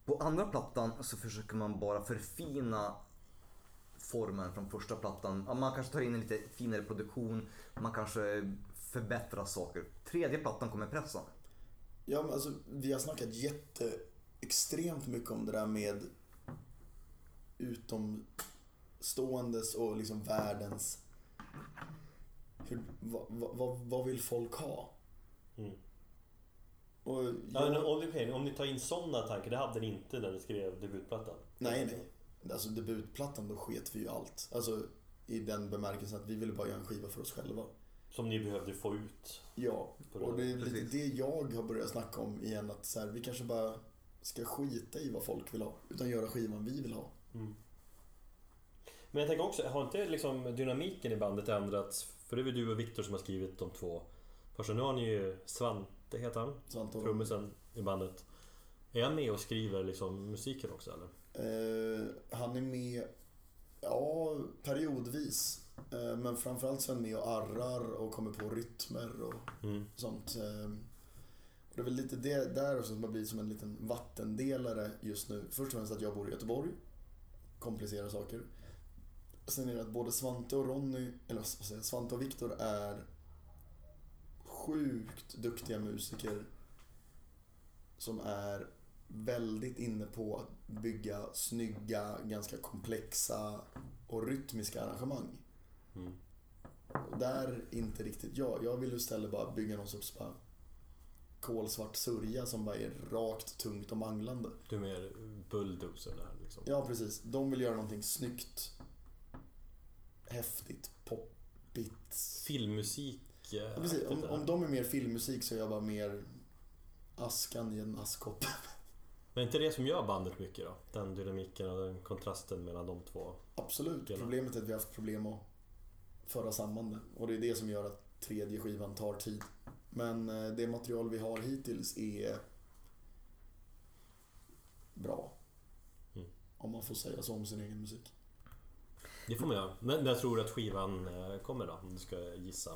På andra plattan så försöker man bara förfina formen från första plattan. Man kanske tar in en lite finare produktion, man kanske förbättrar saker. Tredje plattan kommer pressen. Ja, men alltså, vi har snackat jätte, extremt mycket om det där med utomståendes och liksom världens... Hur, vad, vad, vad, vad vill folk ha? Mm. Och Ja, jag, men om, okej, om ni tar in sådana tankar, det hade ni inte när ni skrev debutplattan? nej, nej. Alltså debutplattan, då sket vi ju allt. Alltså i den bemärkelsen att vi ville bara göra en skiva för oss själva. Som ni behövde få ut? Ja, och det är lite det jag har börjat snacka om igen. Att så här, vi kanske bara ska skita i vad folk vill ha. Utan göra skivan vi vill ha. Men jag tänker också, har inte liksom dynamiken i bandet ändrats? För det är väl du och Viktor som har skrivit de två första. Nu har ni ju Svante, heter han, Svante trummisen i bandet. Är han med och skriver liksom musiken också eller? Eh, han är med, ja, periodvis. Eh, men framförallt så är han med och arrar och kommer på rytmer och Mm. sånt. Eh, och det är väl lite det där också som har blivit som en liten vattendelare just nu. Först och främst att jag bor i Göteborg. Komplicerar saker. Sen är det att både Svante och Ronny, eller vad ska jag Svante och Viktor är sjukt duktiga musiker som är väldigt inne på att bygga snygga, ganska komplexa och rytmiska arrangemang. Mm. Och där inte riktigt jag. Jag vill istället bara bygga någon sorts bara kolsvart sörja som bara är rakt, tungt och manglande. Du är mer bulldozer där liksom. Ja, precis. De vill göra någonting snyggt, häftigt, poppigt. Filmmusik eh, Ja, precis. Om, om de är mer filmmusik så är jag bara mer askan i en askkopp. Men är inte det som gör bandet mycket då? Den dynamiken och den kontrasten mellan de två. Absolut. Delar. Problemet är att vi har haft problem att föra samman det. Och det är det som gör att tredje skivan tar tid. Men eh, det material vi har hittills är bra. Mm. Om man får säga så om sin egen musik. Det får man göra. Men jag tror att skivan eh, kommer då, om du ska gissa.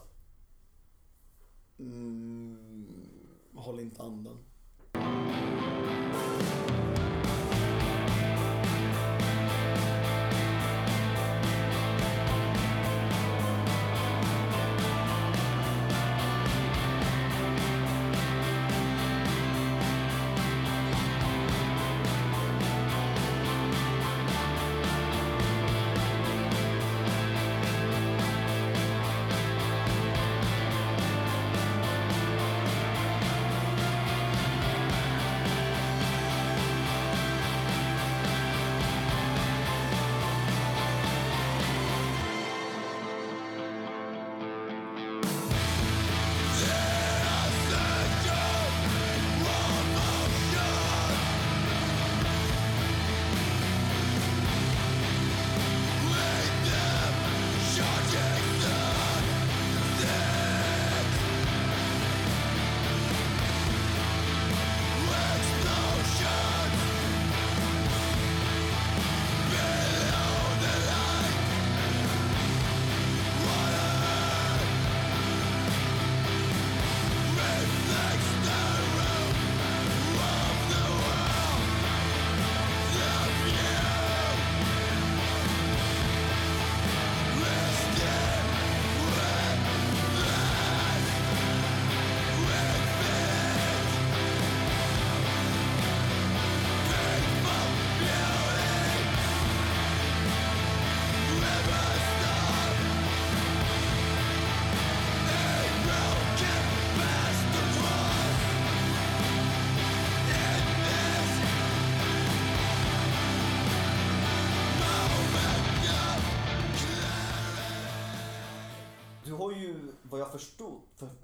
Mm, håll inte andan.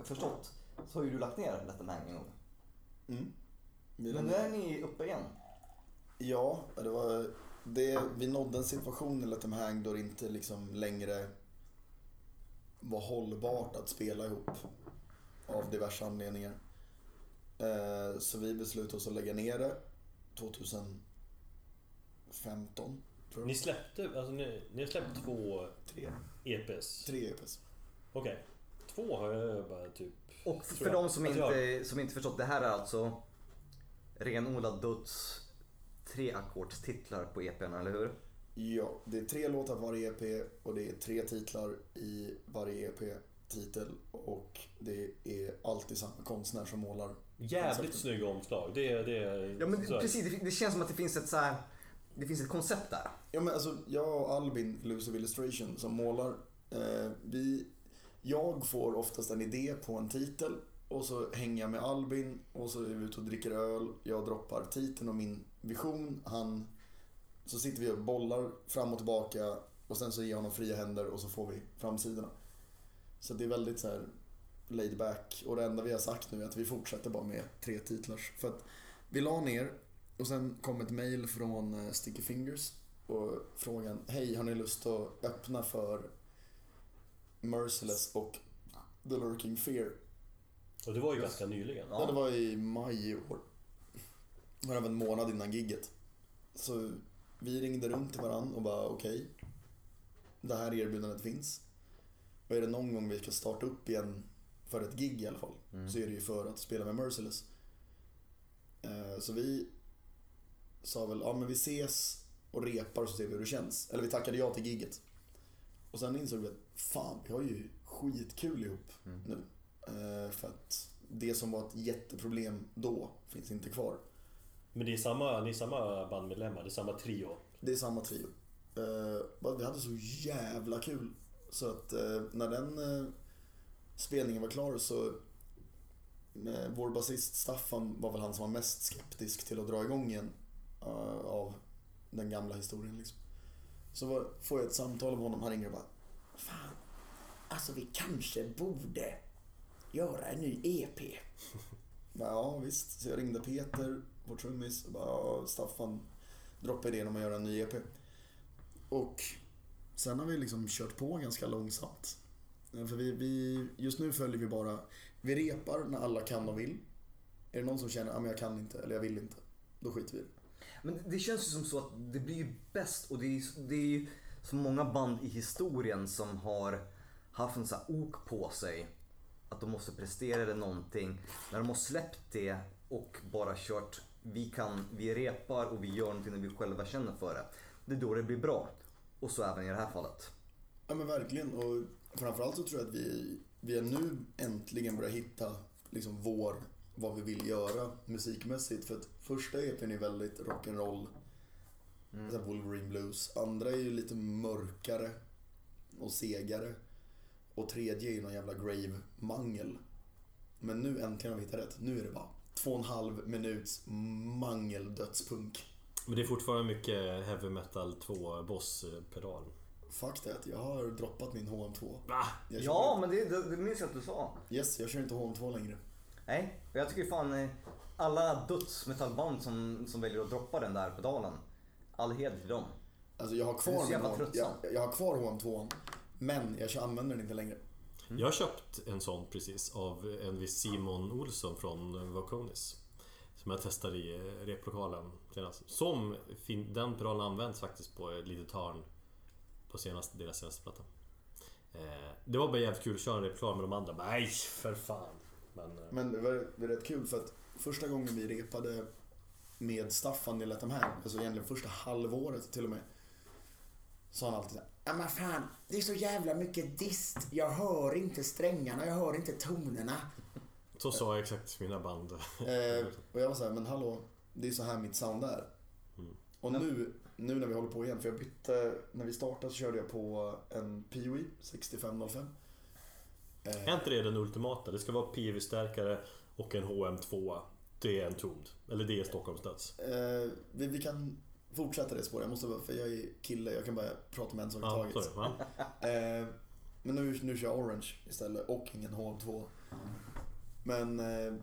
Förstått, så har ju du lagt ner Let them hang en gång. Mm. Men nu är ni uppe igen. Ja, det var, det, vi nådde en situation i Let them hang då det inte liksom längre var hållbart att spela ihop. Av diverse anledningar. Eh, Så vi beslutade oss att lägga ner det 2015. Tror Ni släppte, alltså ni, ni har släppt två Tre. EPs? Tre EPs. Okej. Två har jag bara typ... Och för de som jag- inte, som inte förstått, det här är alltså renodlad döds tre ackordstitlar på EPn, eller hur? Ja, det är tre låtar på varje EP och det är tre titlar i varje EP-titel. Och det är alltid samma konstnär som målar. Jävligt konceptet. snygga omslag. Det, det, Ja men det. precis, det, det känns som att det finns ett så här, det finns ett koncept där. Ja men alltså, jag och Albin, Illusive Illustration, som målar. Eh, vi, jag får oftast en idé på en titel och så hänger jag med Albin och så är vi ute och dricker öl. Jag droppar titeln och min vision. Han, så sitter vi och bollar fram och tillbaka och sen så ger jag honom fria händer och så får vi framsidorna. Så det är väldigt så här laid back och det enda vi har sagt nu är att vi fortsätter bara med tre titlars. För att vi la ner och sen kom ett mail från eh, Sticky Fingers och frågan Hej, har ni lust att öppna för Merciless och The Lurking Fear? Och det var ju ganska nyligen. Ja. det var i maj i år. Det var en månad innan gigget. Så vi ringde runt till varandra och bara okej. det här erbjudandet finns. Och är det någon gång vi ska starta upp igen för ett gig i alla fall. Så är det ju för att spela med Merciless. Eh, Så vi sa väl, ja men vi ses och repar så ser vi hur det känns. Eller vi tackade ja till gigget. Och sen insåg vi att fan, vi har ju skitkul ihop nu. Eh, För att det som var ett jätteproblem då finns inte kvar. Men det är samma, ni är samma bandmedlemmar, det är samma trio. Det är samma trio. Eh, Vi hade så jävla kul. Så att eh, när den eh, spelningen var klar så eh, vår basist Staffan var väl han som var mest skeptisk till att dra igång igen eh, av den gamla historien. Liksom. Så får jag ett samtal av honom, han ringer och bara Fan, alltså vi kanske borde göra en ny EP. Ja visst, så jag ringde Peter, vår trummis, och bara Staffan droppade idén om att göra en ny EP. Och sen har vi liksom kört på ganska långsamt. För vi, vi, just nu följer vi bara, vi repar när alla kan och vill. Är det någon som känner att jag kan inte eller jag vill inte, då skiter vi i det. Men det känns ju som så att det blir ju bäst och det är, ju- det är ju så många band i historien som har haft en sån här ok på sig. Att de måste prestera eller någonting. När de har släppt det och bara kört, vi kan, vi repar och vi gör någonting när vi själva känner för det. Det är då det blir bra. Och så även i det här fallet. Ja men verkligen och framförallt så tror jag att vi, vi är nu äntligen börjat hitta liksom vår, vad vi vill göra musikmässigt. För att första EPn är väldigt rock'n'roll, mm. Wolverine Blues. Andra är ju lite mörkare och segare. Och tredje är ju någon jävla grave-mangel. Men nu äntligen har vi hittat rätt. Nu är det bara två och en halv minuts mangel-dödspunk. Men det är fortfarande mycket heavy metal 2 boss-pedal. Fuck det, jag har droppat min HM2. Va? Ja, men det, det, det minns jag att du sa. Yes, jag kör inte HM2 längre. Nej, och jag tycker fan eh, alla dödsmetallband som, som väljer att droppa den där pedalen. All heder till dem. Alltså jag har kvar, jag, jag har kvar HM2 men jag använder den inte längre. Jag har köpt en sån precis av en viss Simon Olsson från Voconis. Som jag testade i eh, replokalen senast. Som fin- den pedalen används faktiskt på ett litet hörn på senaste, deras senaste platta. Eh, det var bara jävligt kul att köra en replokal med de andra. Nej, för fan. Men, eh, Men det var, det var rätt kul för att första gången vi repade med Staffan i Let hang, alltså egentligen första halvåret till och med. Sa han alltid ja men fan, det är så jävla mycket dist. Jag hör inte strängarna, jag hör inte tonerna. så sa jag exakt mina band. Eh, och jag var såhär, men hallå, det är så här mitt sound är. Och nu, nu när vi håller på igen, för jag bytte, när vi startade så körde jag på en Peewee 6505. Eh, Är inte det den ultimata? Det ska vara PV-stärkare och en HM2. Det är en tomd. Eller det är Stockholmsdöds. Eh, vi, vi kan fortsätta det spåret. Jag måste bara, för jag är kille, jag kan bara prata med en sak i taget. sorry. Eh, Men nu, nu kör jag Orange istället och ingen HM2. Men... eh,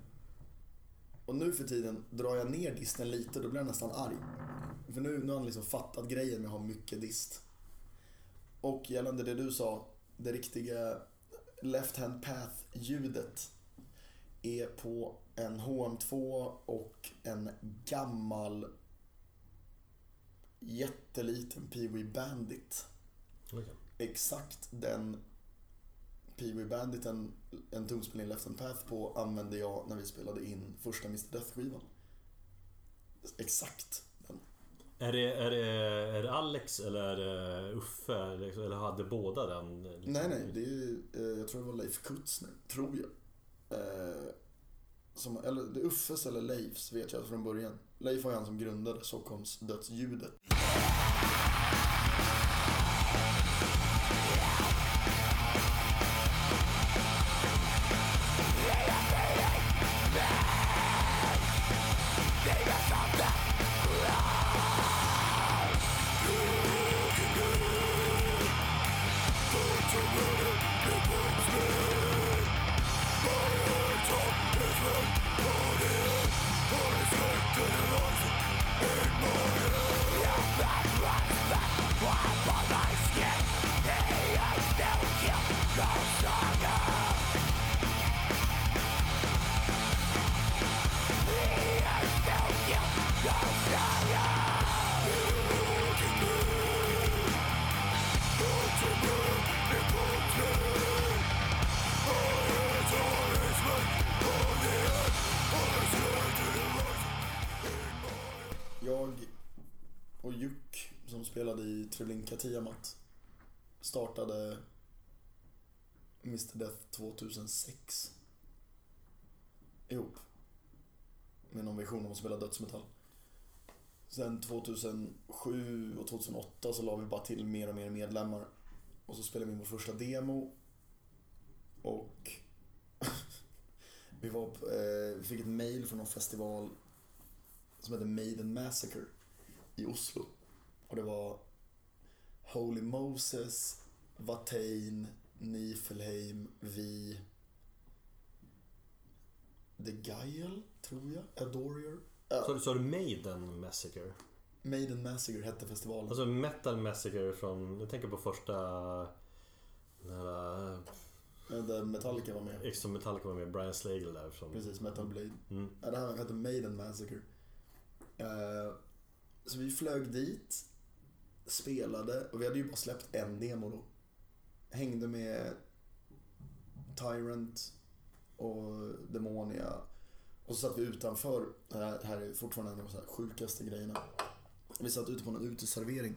Och nu för tiden, drar jag ner disten lite då blir jag nästan arg. För nu, nu har han liksom fattat grejen med att ha mycket dist. Och gällande det du sa, det riktiga left hand path-ljudet är på en HM2 och en gammal jätteliten Pee-Wee Bandit. Okej. Exakt den Pee-Wee Banditen, en tonspelning Left hand Path på, använde jag när vi spelade in första Mr Death-skivan. Exakt. Är det, är, det, är det Alex eller är det Uffe? Liksom, eller hade båda den? liksom? Nej, nej, det är eh, jag tror det var Leif Kutzner, tror jag. Eh, som, eller det är Uffes eller Leifs vet jag från början. Leif var ju han som grundade Stockholms dödsljudet. Spelade i Treblinka Tiamat startade Mr Death 2006 ihop. Med någon vision om att spela dödsmetall. Sen 2007 och 2008 så la vi bara till mer och mer medlemmar. Och så spelade vi in vår första demo. Och vi var på, eh, vi fick ett mail från någon festival som hette Maiden Massacre i Oslo. Och det var Holy Moses, Watain, Nifelheim, Vi, The Guile, tror jag, Adorier. Så, sa du Maiden Massacre? Maiden Massacre hette festivalen. Alltså Metal Massacre från, jag tänker på första Ja, Där Metallica var med. Extra Metallica var med, Brian Slagle där från... Precis, Metal Blade. Mm. Ja, det här hette Maiden Massacre. Eh, så vi flög dit, spelade och vi hade ju bara släppt en demo då. Hängde med Tyrant och Demonia. Och så satt vi utanför, det här, här är fortfarande en av de så här sjukaste grejerna. Vi satt ute på en uteservering.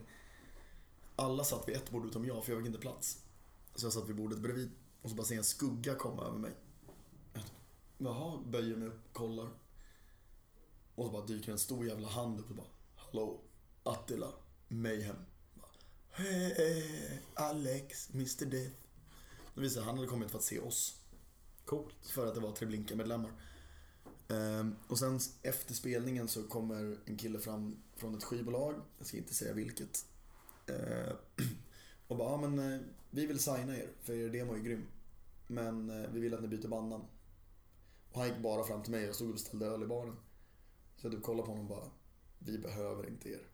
Alla satt vid ett bord utom jag, för jag fick inte plats. Så jag satt vid bordet bredvid och så bara ser jag en skugga komma över mig. Jaha, böjer mig upp, kollar. Och så bara dyker en stor jävla hand upp och bara Hallå, Attila, Mayhem. Hej, Alex, Mr Death. Visade det sig att han hade kommit för att se oss. Coolt. För att det var Treblinka-medlemmar. Ehm, och sen efter spelningen så kommer en kille fram från ett skivbolag, jag ska inte säga vilket. Ehm, och bara, ja men eh, vi vill signa er, för er demo är grym. Men eh, vi vill att ni byter bandnamn. Och han gick bara fram till mig, jag stod och beställde öl i baren. Så jag typ kollade på honom och bara, vi behöver inte er.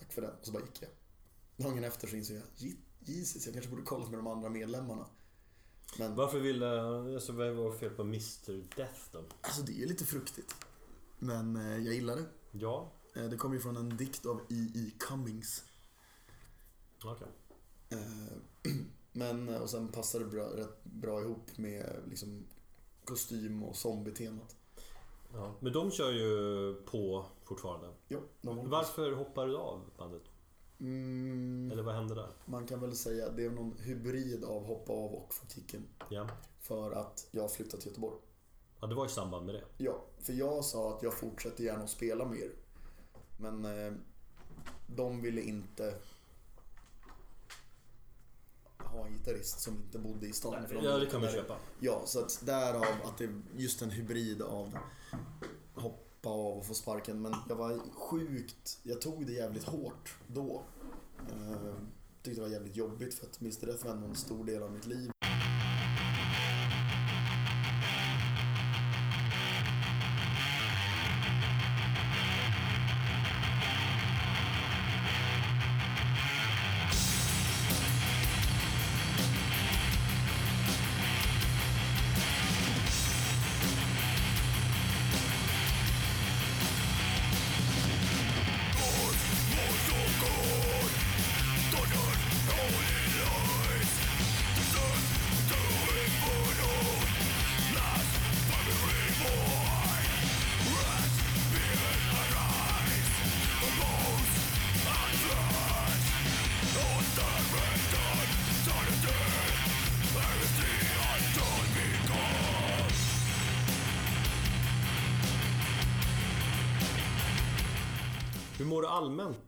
Tack för det. Och så bara gick jag. Dagen efter så insåg jag, "Je- Jesus, jag kanske borde kollat med de andra medlemmarna. Men Varför ville... Alltså vad var fel på Mr Death då? Alltså det är lite fruktigt. Men eh, jag gillar det. Ja, Eh, det kommer ju från en dikt av E.E. Cummings. okej. Eh, men, eh, och sen passar det bra, rätt bra ihop med liksom, kostym och zombie-temat. Ja. Men de kör ju på fortfarande. Jo, de. Varför hoppar du av bandet? Mm, Eller vad hände där? man kan väl säga att det är någon hybrid av hoppa av och få kicken. Ja. För att jag har flyttat till Göteborg. ja, det var i samband med det. Ja, för jag sa att jag fortsätter gärna att spela mer. Men eh, de ville inte ha en gitarrist som inte bodde i stan. de Ja, det kan man köpa. Ja, så att därav att det är just en hybrid av hoppa av och få sparken. Men jag var sjukt, jag tog det jävligt hårt då. Eh, tyckte det var jävligt jobbigt för att Mr Death var en stor del av mitt liv.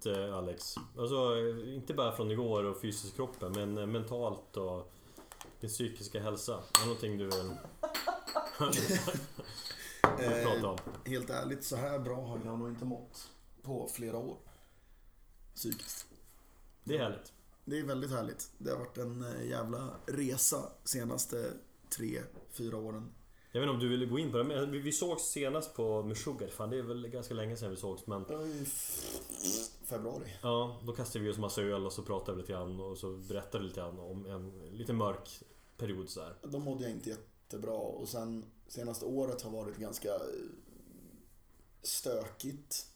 Eh, Alex? Alltså, eh, inte bara från igår och fysiskt kroppen, men eh, mentalt och din psykiska hälsa. Är det någonting du vill prata om? Eh, helt ärligt, så här bra har jag nog inte mått på flera år. Psykiskt. Det är härligt. Det är väldigt härligt. Det har varit en jävla resa senaste tre, fyra åren. Jag vet inte om du ville gå in på det, men vi- sågs senast på Meshuggah. Fan, det är väl ganska länge sedan vi sågs, men februari. Ja, då kastade vi oss massa öl och så pratade vi lite grann och så berättade vi lite grann om en lite mörk period så här. Då mådde jag inte jättebra och sen senaste året har varit ganska eh, stökigt.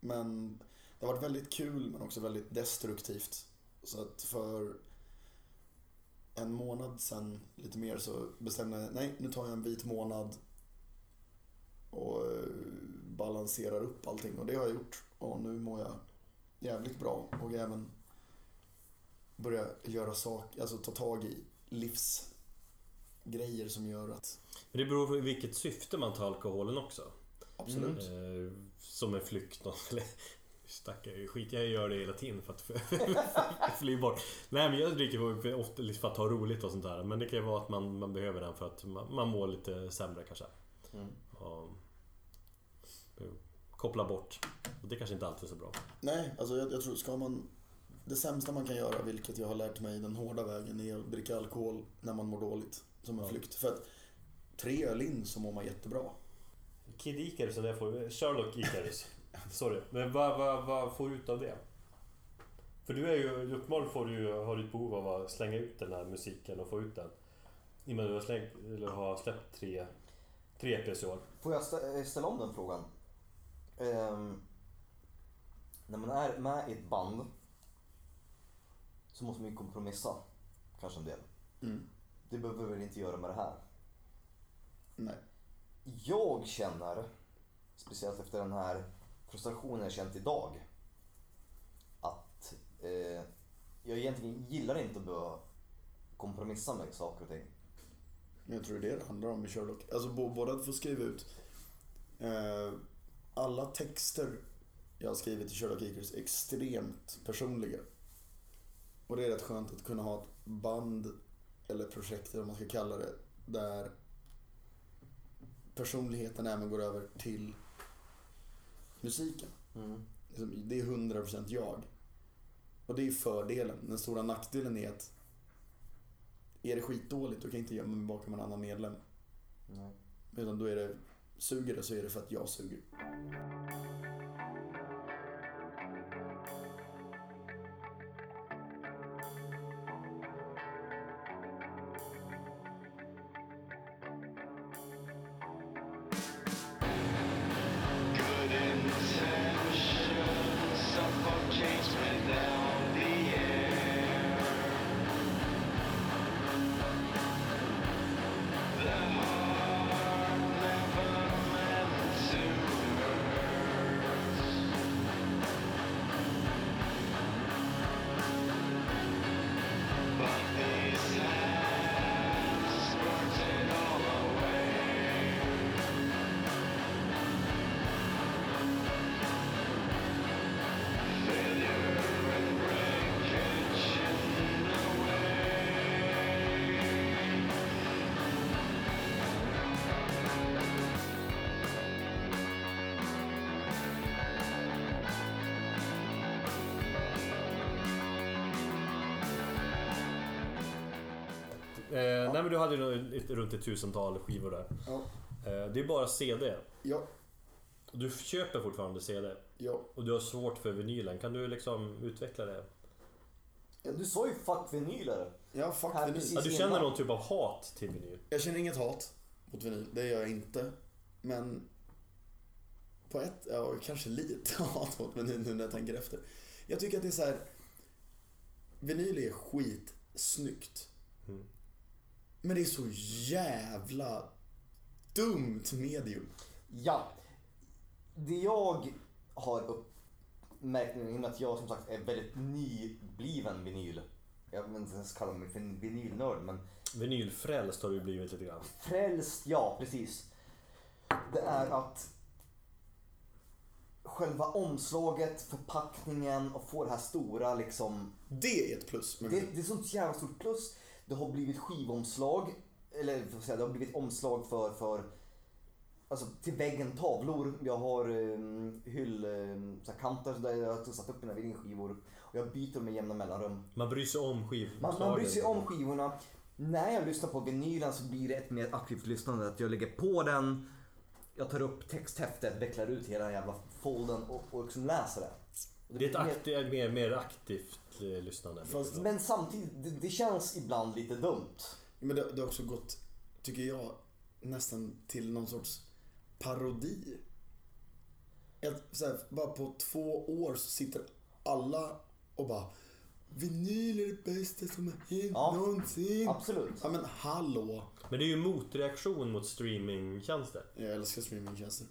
Men det har varit väldigt kul men också väldigt destruktivt. Så att för en månad sen, lite mer, så bestämde jag nej, nu tar jag en vit månad och eh, balanserar upp allting. Och det har jag gjort. Och nu mår jag jävligt bra och även börja göra saker, alltså ta tag i livsgrejer som gör att Men det beror på vilket syfte man tar alkoholen också. Absolut. Eh, som en flykt. Eller, Stackare skit, jag gör det hela tiden för att fly bort. Nej men jag dricker för- ofta för att ha roligt och sånt där. Men det kan ju vara att man, man behöver den för att man, man mår lite sämre kanske. Mm. Och, eh, koppla bort. Och det kanske inte alltid är så bra. Nej, alltså jag, jag tror, ska man... Det sämsta man kan göra, vilket jag har lärt mig den hårda vägen, är att dricka alkohol när man mår dåligt. Som en Ja. flykt. För att tre öl in så mår man jättebra. Kid Icarus, eller jag får, Sherlock Icarus. Sorry. Men vad, vad, vad får du ut av det? För du är ju, uppenbarligen får du, ju- har du ett behov av att slänga ut den här musiken och få ut den. I och med att du har, slängt, eller har släppt tre, tre EPs i år. Får jag stä- ställa om den frågan? Ehm, när man är med i ett band så måste man ju kompromissa. Kanske en del. Mm. Det behöver vi väl inte göra med det här. Nej. Jag känner, speciellt efter den här frustrationen jag känt idag, att eh, jag egentligen gillar inte att behöva kompromissa med saker och ting. Men jag tror det är det det handlar om i Sherlock. Alltså både att få skriva ut eh, alla texter jag har skrivit i Sherlock Eakers är extremt personliga. Och det är rätt skönt att kunna ha ett band eller projekt eller vad man ska kalla det där personligheten även går över till musiken. Liksom, Det är 100% jag. Och det är fördelen. Den stora nackdelen är att är det skitdåligt då kan jag inte gömma mig bakom en annan medlem. Nej. Utan då är det, suger det så är det för att jag suger. Eh, Nej men du hade ju nog ett- runt ett tusental skivor där. Ja, Eh, det är bara CD. ja, Du köper fortfarande CD. ja. Och du har svårt för vinylen. Kan du liksom utveckla det? Ja, Du sa ju fuck vinyler. Ja, fuck Här vinyl. Ja, du innan. känner någon typ av hat till vinyl? Jag känner inget hat mot vinyl, det gör jag inte. Men på ett, ja kanske lite hat mot vinyl nu när jag tänker efter. Jag tycker att det är så här. Vinyl är skitsnyggt. Mm. Men det är så jävla dumt medium. Ja. Det jag har uppmärkt nu, i och med att jag som sagt är väldigt nybliven vinyl. Jag vill inte ens kalla mig för en vinylnörd, men Vinylfrälst har du blivit lite grann. frälst, ja precis. Det är att själva omslaget, förpackningen och få det här stora liksom. Det är ett plus Det, det är sånt jävla stort plus. Det har blivit skivomslag, eller jag säga, det har blivit omslag för, för Alltså till väggen tavlor. Jag har um, hyllkanter där jag har satt upp mina vinylskivor. Och jag byter dem med jämna mellanrum. Man bryr sig om skivomslagen. Man, man bryr sig om skivorna. När jag lyssnar på vinylen så blir det ett mer aktivt lyssnande. Att jag lägger på den, jag tar upp texthäftet, vecklar ut hela jävla folden och, och liksom läser det. Och Det är ett mer- aktivt, mer, mer aktivt eh, lyssnande. Fast- Men samtidigt, det, det känns ibland lite dumt. Men det, det har också gått, tycker jag, nästan till någon sorts parodi. Ett, så här, bara på två år så sitter alla och bara Vinyl är det bästa som har hänt Ja, någonsin. Absolut. Ja men hallå. Men det är ju en motreaktion mot streamingtjänster. Jag älskar streamingtjänster.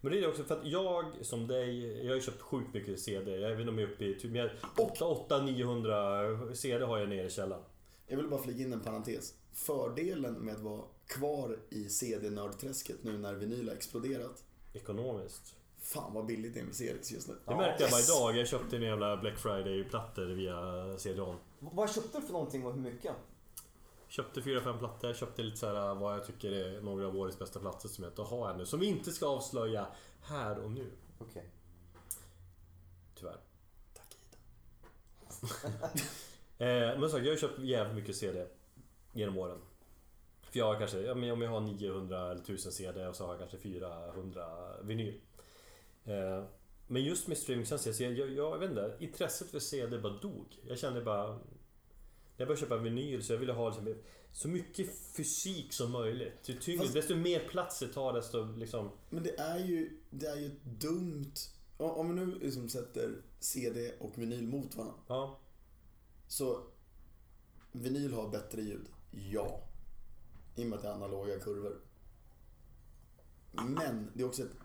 Men det är också för att jag som dig, jag har ju köpt sjukt mycket CD. Jag vet inte om jag är uppe i typ 800-900 CD har jag nere i källaren. Jag vill bara flika in en parentes. Fördelen med att vara kvar i CD-nördträsket nu när vinyl har exploderat. Ekonomiskt. Fan vad billigt det är med CDs just nu. Det märkte jag bara idag. Jag köpte en jävla Black Friday-plattor via CD-ON. Vad köpte du för någonting och hur mycket? Köpte fyra fem plattor, köpte lite så här vad jag tycker är några av årets bästa plattor som jag inte har här nu. Som vi inte ska avslöja här och nu. Okej. Tyvärr. Tack Ida. Eh, men sagt, jag har köpt jävligt mycket CD genom åren. För jag har kanske, ja, men om jag har 900 eller 1000 CD och så har jag kanske 400 vinyl. Eh, men just med streamingtjänster, jag, jag, jag vet inte, intresset för CD bara dog. Jag kände bara... Jag började köpa vinyl så jag ville ha liksom, så mycket fysik som möjligt. Ju tyngre, Fast- desto mer plats det tar desto liksom... Men det är ju, det är ju dumt. Om om vi nu liksom sätter CD och vinyl mot varandra. Ja. Så vinyl har bättre ljud. Ja. I och med att det är analoga kurvor. Men det är också ett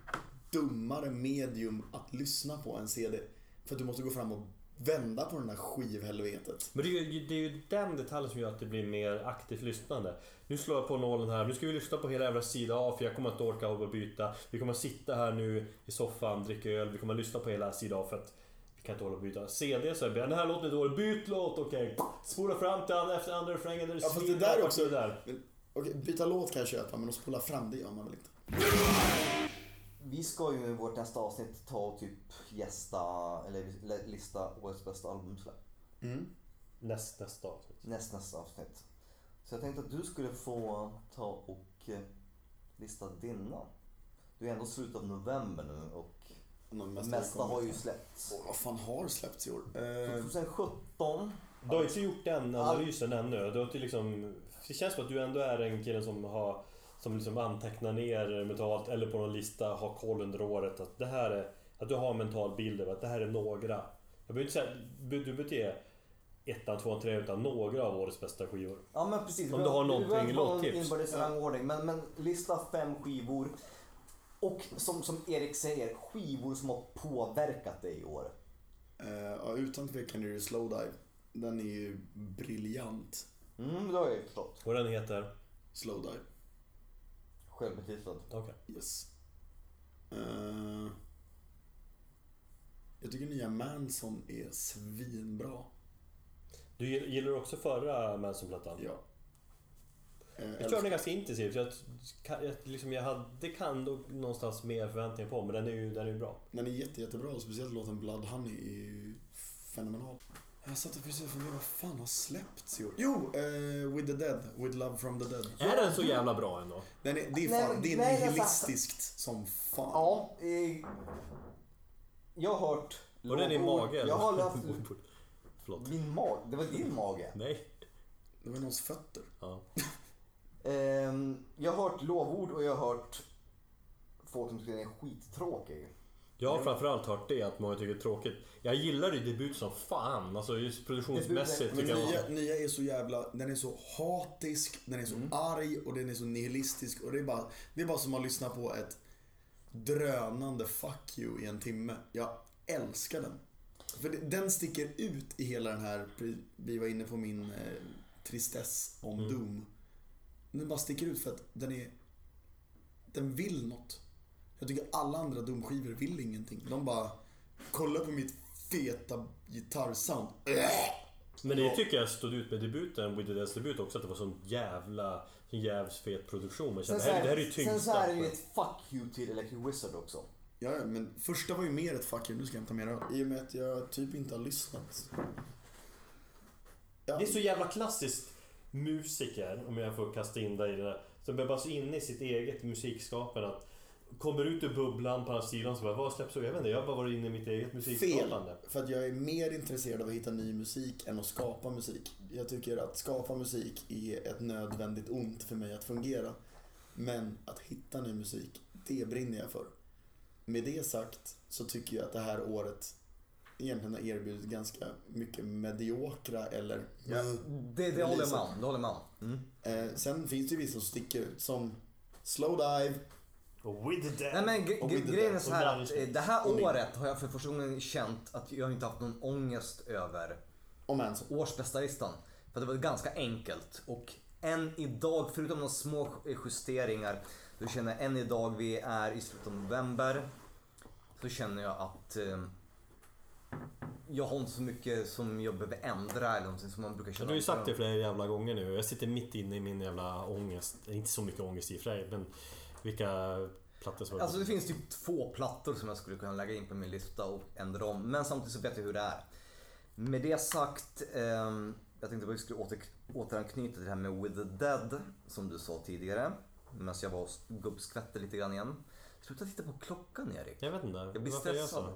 dummare medium att lyssna på än CD. För att du måste gå fram och vända på den där skivhelvetet. Men det är, ju, det är ju den detaljen som gör att det blir mer aktivt lyssnande. Nu slår jag på nålen här. Nu ska vi lyssna på hela jävla sida A för jag kommer inte orka hålla på och byta. Vi kommer sitta här nu i soffan, dricka öl. Vi kommer lyssna på hela sida A för att vi kan inte hålla på och byta. CD så är det den här låten är dålig. Byt låt, okej. Spola fram till andra efter andra refrängen. Ja, fast det där också- det där. Men, okej, byta låt kan jag köpa men att spola fram det gör man väl inte? Vi ska ju i vårt nästa avsnitt ta och typ gästa, eller li- lista årets bästa albumsläpp. Mm. Näst, nästa avsnitt. Näst nästa avsnitt. Så jag tänkte att du skulle få ta och eh, lista dina. Du är ändå slutet av november nu och De mesta mesta har ju släppts. Åh, vad fan har släppts i år? Eh, 2017. Du har inte gjort den analysen ännu. Du har inte liksom... Det känns som att du ändå är en kille som har som liksom antecknar ner mentalt eller på någon lista har koll under året att det här är... Att du har en mental bild av att det här är några. Jag behöver inte säga... Du behöver inte ge ettan, tvåan, trean utan några av årets bästa skivor. Ja men precis. Om du har någonting, låttips. inbördes rangordning. Men, men lista fem skivor. Och som, som Erik säger, skivor som har påverkat dig i år. eh, ja, utan tvekan är det Slowdive. Den är ju briljant. Mm, det har jag ju förstått. Och den heter... Slowdive. Självbetitlad. Okej. Yes. Eh, jag tycker nya Manson är svinbra. Du gill- gillar du också förra Manson-plattan? Ja. Eh, Jag tror den är ganska intensiv. Så jag, kan- jag, liksom, jag hade kan nog någonstans mer förväntningar på men den är ju, den är ju bra. Den är jätte, jättebra. Speciellt låten Blood Honey är ju fenomenal. Jag satt och precis och funderade, vad fan har släppts i år? Jo, eh, With the Dead, With Love from the Dead. Är den så jävla bra ändå? Den är, det är, fan, det är nej, det är nihilistiskt som fan. Ja, eh, jag har hört... Var det din mage eller? Jag har läst... Förlåt. Min mage? Det var din mage? Nej. Det var någons fötter. Ja. Ehm, jag har hört lovord och jag har hört folk som tycker den är skittråkig. Jag har framförallt hört det, att många tycker det är tråkigt. Jag gillar ju debut som fan, alltså just produktionsmässigt Men tycker jag nya, nya är så jävla, den är så hatisk, den är så arg och den är så nihilistisk. Och det är bara, det är bara som att lyssna på ett drönande fuck you i en timme. Jag älskar den. För den sticker ut i hela den här, vi var inne på min eh, tristess om Doom. Den bara sticker ut för att den är, den vill något. Jag tycker alla andra Doom-skivor vill ingenting. De bara, kolla på mitt feta gitarrsound. Men det tycker jag stod ut med debuten, With the debut också, att det var sån jävla, sån jävligt fet produktion. Man kände, här, det här är ju är, sen så tyngsta. är det ett fuck you till Electric Wizard också. Ja, men första var ju mer ett fuck you, nu ska jag hämta mer öl. I och med att jag typ inte har lyssnat. Ja, Det är så jävla klassiskt musiker, om jag får kasta in dig i det där. Som är bara så inne i sitt eget musikskapande att Kommer ut ur bubblan på andra sidan så bara, vad släpps? Jag vet inte, jag har bara varit inne i mitt eget fel. musikskapande. För att jag är mer intresserad av att hitta ny musik än att skapa musik. Jag tycker att skapa musik är ett nödvändigt ont för mig att fungera. Men att hitta ny musik, det brinner jag för. Med det sagt så tycker jag att det här året egentligen har erbjudit ganska mycket mediokra eller... Det, det håller om. Det håller om. Mm. Eh, sen finns det ju vissa som sticker ut som Slow Dive, Och With the. Nej men Och With the grejen är så här att eh, det här Och året har jag för första gången känt att jag inte haft någon ångest över och Manson. årsbästa-listan. För det var ganska enkelt. Och än idag, förutom de små justeringar, så känner jag än idag, vi är i slutet av november, så känner jag att eh, jag har inte så mycket som jag behöver ändra eller någonting som man brukar Du känna. har ju sagt det flera jävla gånger nu. Jag sitter mitt inne i min jävla ångest. Inte så mycket ångest i och för sig, men vilka plattor som Alltså det finns typ två plattor som jag skulle kunna lägga in på min lista och ändra om. Men samtidigt så vet jag hur det är. Med det sagt, ehm, jag tänkte att vi skulle åter, återanknyta till det här med With the Dead som du sa tidigare. Medan jag var och gubbskvätte lite grann igen. Sluta titta på klockan Erik. Jag vet inte. Jag blir varför stressad.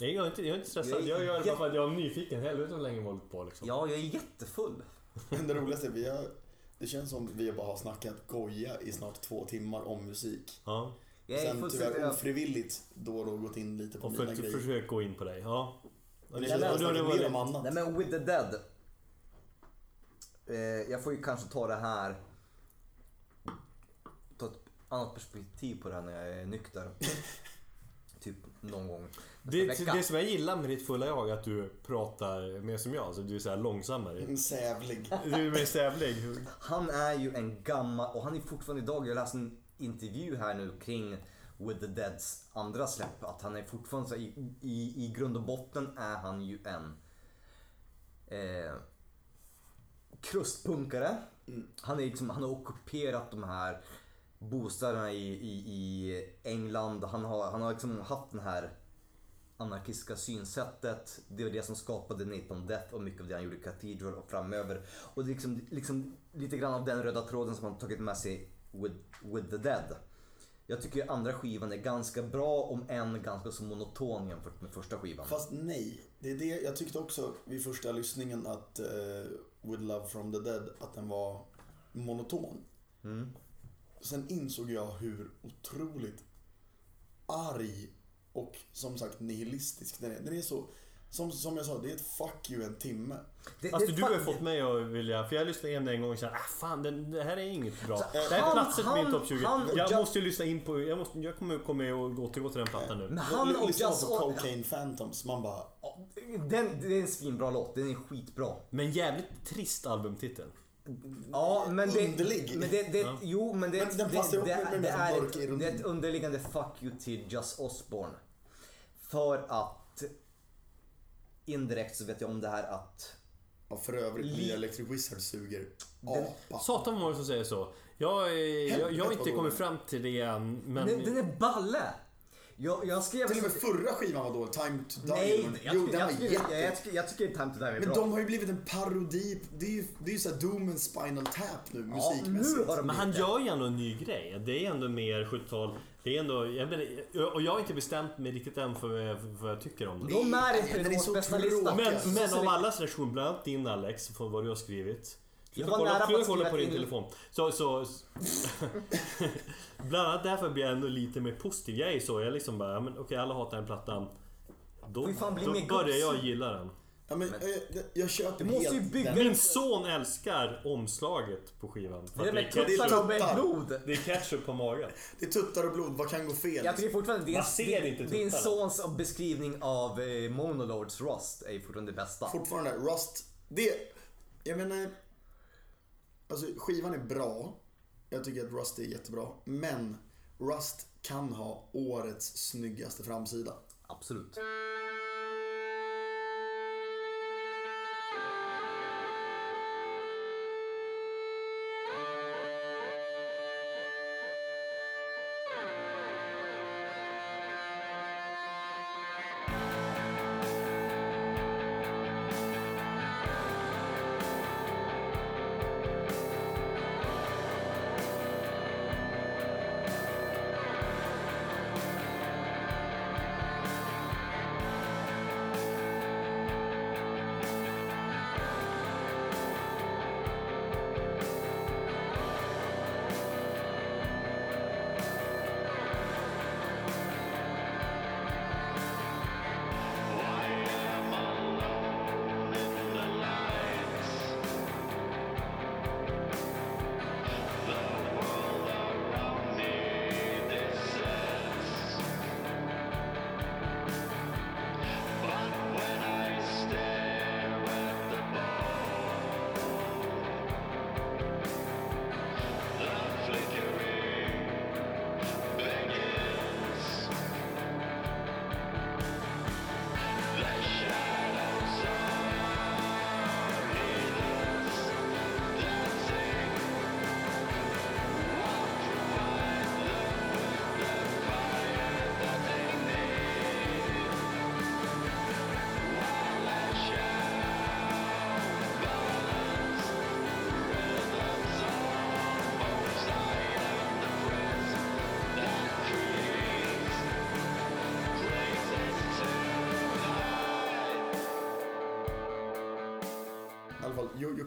Nej, jag är inte, jag är inte stressad. Jag är Jag gör det bara för att jag är nyfiken. Helvete hur länge vi hållit på liksom. Ja, jag är jättefull. Det roligaste är vi har, det känns som vi bara har snackat goja i snart två timmar om musik. Ja. Jag Sen tyvärr ofrivilligt då och då gått in lite på Och för, mina grejer. försök gå in på dig. Ja. Men det- och har då- då snackat var mer det- om annat. Nej men With the Dead. Eh, jag får ju kanske ta det här. Ta ett annat perspektiv på det här när jag är nykter. typ någon gång Det, det som jag gillar med ditt fulla jag är att du pratar mer som jag. Alltså, du är så här långsammare. Sävlig. Du är mer sävlig. Han är ju en gammal, och han är fortfarande idag, jag läste en intervju här nu kring With the Deads andra släpp. Att han är fortfarande så här, i, i, i grund och botten är han ju en eh, krustpunkare. Han, är liksom, han har ockuperat de här bostäderna i, i, i England. Han har, han har liksom haft den här anarkistiska synsättet. Det var det som skapade Nathan Death och mycket av det han gjorde i Cathedral och framöver. Och det är liksom, liksom lite grann av den röda tråden som han tagit med sig with, with the Dead. Jag tycker andra skivan är ganska bra om än ganska så monoton jämfört med första skivan. Fast nej. Det är det, jag tyckte också vid första lyssningen att uh, With Love from the Dead, att den var monoton. Mm. Sen insåg jag hur otroligt arg och som sagt nihilistisk den är. Den är så, som, som jag sa, det är ett fuck you en timme. Det, Alltså det du har fått mig att vilja, för jag lyssnade igen en gång och kände ah fan den, det här är inget bra. Så, det här han- platsar på min topp 20. han- jag jag- måste ju lyssna in på, jag, måste, jag kommer komma och återgå till den plattan nu. Men han och Lyssna Just... på Cocaine Phantoms, man bara... Den, det är en svinbra låt, den är skitbra. Men jävligt trist albumtitel. Ja, men det... Underlig. Men det, det, Ja. Jo, men det, Men det, det, det, här är, det är ett underliggande fuck you till Just Osborne. För att indirekt så vet jag om det här att Ja, för övrigt, nya Electric Wizard suger Den- apa. Satan vad många som säger så. Jag, är- jag, jag har inte kommit fram till det än, men... den, den är balle! Jag, jag skrev... Till och med förra skivan var dålig, Time to Die. Nej, Men- jag, jo, tycker- den jag, var jätte... jag, jag, tycker, jag tycker Time to Die är Men bra. de har ju blivit en parodi. Det är ju, det är ju såhär Doom and Spinal Tap nu, musikmässigt. nu har de Men han gör ju ändå en ny grej. Det är ändå mer 70-tal. Det är ändå... Jag menar, och jag har inte bestämt mig riktigt än för vad jag, för vad jag tycker om det. De är inte den är den så bästa listan. tråkig. Men, Yes. men av allas reaktion, bland annat din Alex, från vad du har skrivit. Jag Sluta var kolla, nära på att kolla på din in- telefon. Så, så, bland annat därför blir jag ändå lite mer positiv. Jag är så, jag är liksom bara, men okej alla hatar den plattan. Då, då börjar jag gilla den. Ja, men, jag, jag köper Du måste ju bygga-. Min son älskar omslaget på skivan. För Det är det, är tuttar ketchup, och med tuttar. blod. det är ketchup på magen. Det är tuttar och blod, vad kan gå fel? Jag tycker fortfarande din, Man ser din, inte din tuttarna. sons beskrivning av eh, Monolords Rust är fortfarande det bästa. Fortfarande, Rust. Det... Jag menar... Alltså skivan är bra. Jag tycker att Rust är jättebra. Men Rust kan ha årets snyggaste framsida. Absolut.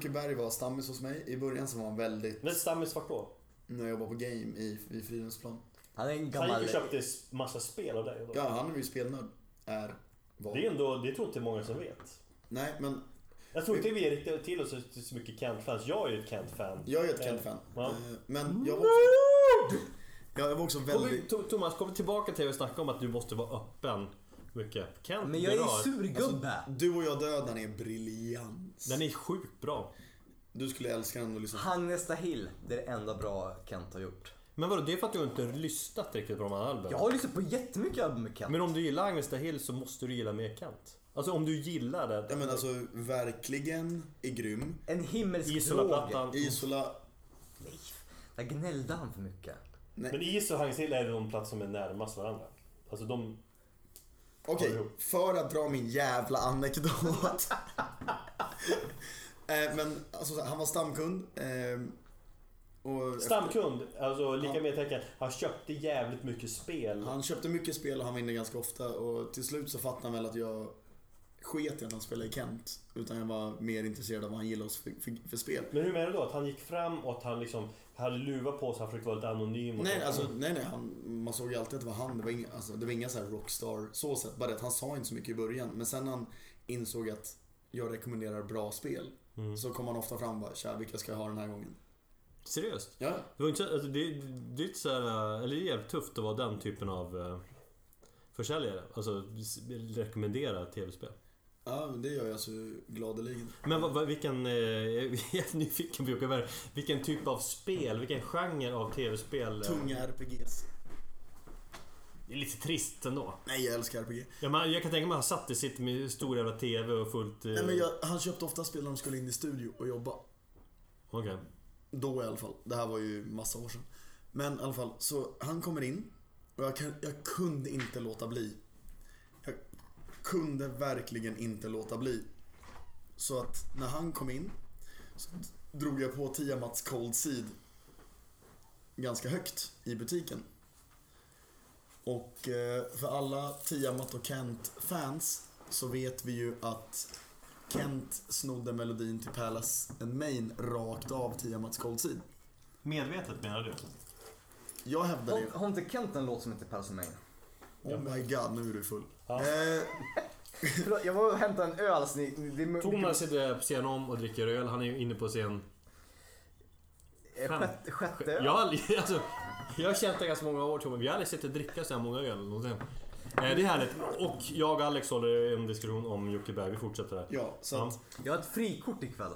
Jocke Berg var stammis hos mig. I början så var han väldigt... Men stammis vart då? När jag jobbade på Game i, i Fridhemsplan. Han är en Så han gammal... gick och köpte massa spel av dig? Ja, han är ju spelnörd. Är. Var. Det är ändå, det tror inte många som vet. Nej, men Jag tror inte vi riktigt till oss så- så mycket Kent-fans. Jag är ju ett Kent-fan. jag är ett Kent-fan. Ja. Eh, Men jag var också... Ja, jag var också Kom vi, väldigt... Thomas, kom vi tillbaka till att snacka om att du måste vara öppen mycket. Kent Men jag är ju berör. surgubbe. Du och jag döden är briljans. Den är sjukt bra. Du skulle älska den och lyssna. Hagnesta Hill, det är det enda bra Kent har gjort. Men vadå, det är för att du inte har lyssnat riktigt på de här albumen? Jag har lyssnat på jättemycket album med Kent. Men om du gillar Agnesta Hill så måste du gilla mer Kent. Alltså om du gillar det. Ja men alltså, verkligen är grym. En himmelsk. Isola-plattan. Isola... Nej, där gnällde han för mycket. Men Is och Agnesta Hill är de plats som är närmast varandra. Alltså de... Okej, jo. för att dra min jävla anekdot. eh, men alltså, han var stamkund. Eh, och Stamkund, alltså lika med tecken. Han köpte jävligt mycket spel. Han köpte mycket spel och han vinner ganska ofta och till slut så fattade han väl att jag sket i att han spelade i Kent. Utan jag var mer intresserad av vad han gillade oss för, för, för spel. Men hur menar du då? Att han gick fram och att han liksom hade luva på sig, han försökte vara lite anonym och Nej, så. alltså, nej, nej. Han, man såg ju alltid att det var han. Det var inga, alltså, det var inga så här rockstar så sett. Bara att han sa inte så mycket i början. Men sen när han insåg att jag rekommenderar bra spel. Så kom han ofta fram och bara, tja vilka ska jag ha den här gången? Seriöst? Ja, Det, var inte, så- alltså, det, det är inte så här, eller det är jävligt tufft att vara den typen av eh, försäljare. Alltså rekommendera tv-spel. Ja det gör jag så gladeligen. Men vad, vad, vilken, eh, jag är nyfiken på Jocke. Vilken typ av spel, vilken genre av tv-spel? eh, Tunga RPGs. Det är lite trist ändå. Nej, jag älskar RPG. Ja, man, jag kan tänka mig att han satt i sitt med stor jävla TV och fullt... eh, Nej, men jag, han köpte ofta spel när de skulle in i studio och jobba. Okej. Då i alla fall. Det här var ju massa år sedan. Men i alla fall, så han kommer in. Och jag, kan, jag kunde inte låta bli. Kunde verkligen inte låta bli. Så att när han kom in så drog jag på Tiamats Cold Seed ganska högt i butiken. Och eh, för alla Tiamat och Kent-fans så vet vi ju att Kent snodde melodin till Palace and Main rakt av Tiamats Cold Seed. Medvetet menar du? Jag hävdar det. Har har inte Kent en låt som heter Palace Main? Oh my god, nu är du full. Ja. Eh, Förlåt, jag var och hämtade en öl. Så ni, det är Thomas sitter på scen om och dricker öl. Han är ju inne på scen. Eh, Sjätte, sjätte öl. Jag har alltså, jag har känt det ganska många år Thomas. Vi har aldrig sett dig dricka så här många öl någonsin. Eh, Det är härligt. Och jag och Alex håller en diskussion om Jocke Berg. Vi fortsätter där. ja, så Ja. att, Jag har ett frikort ikväll.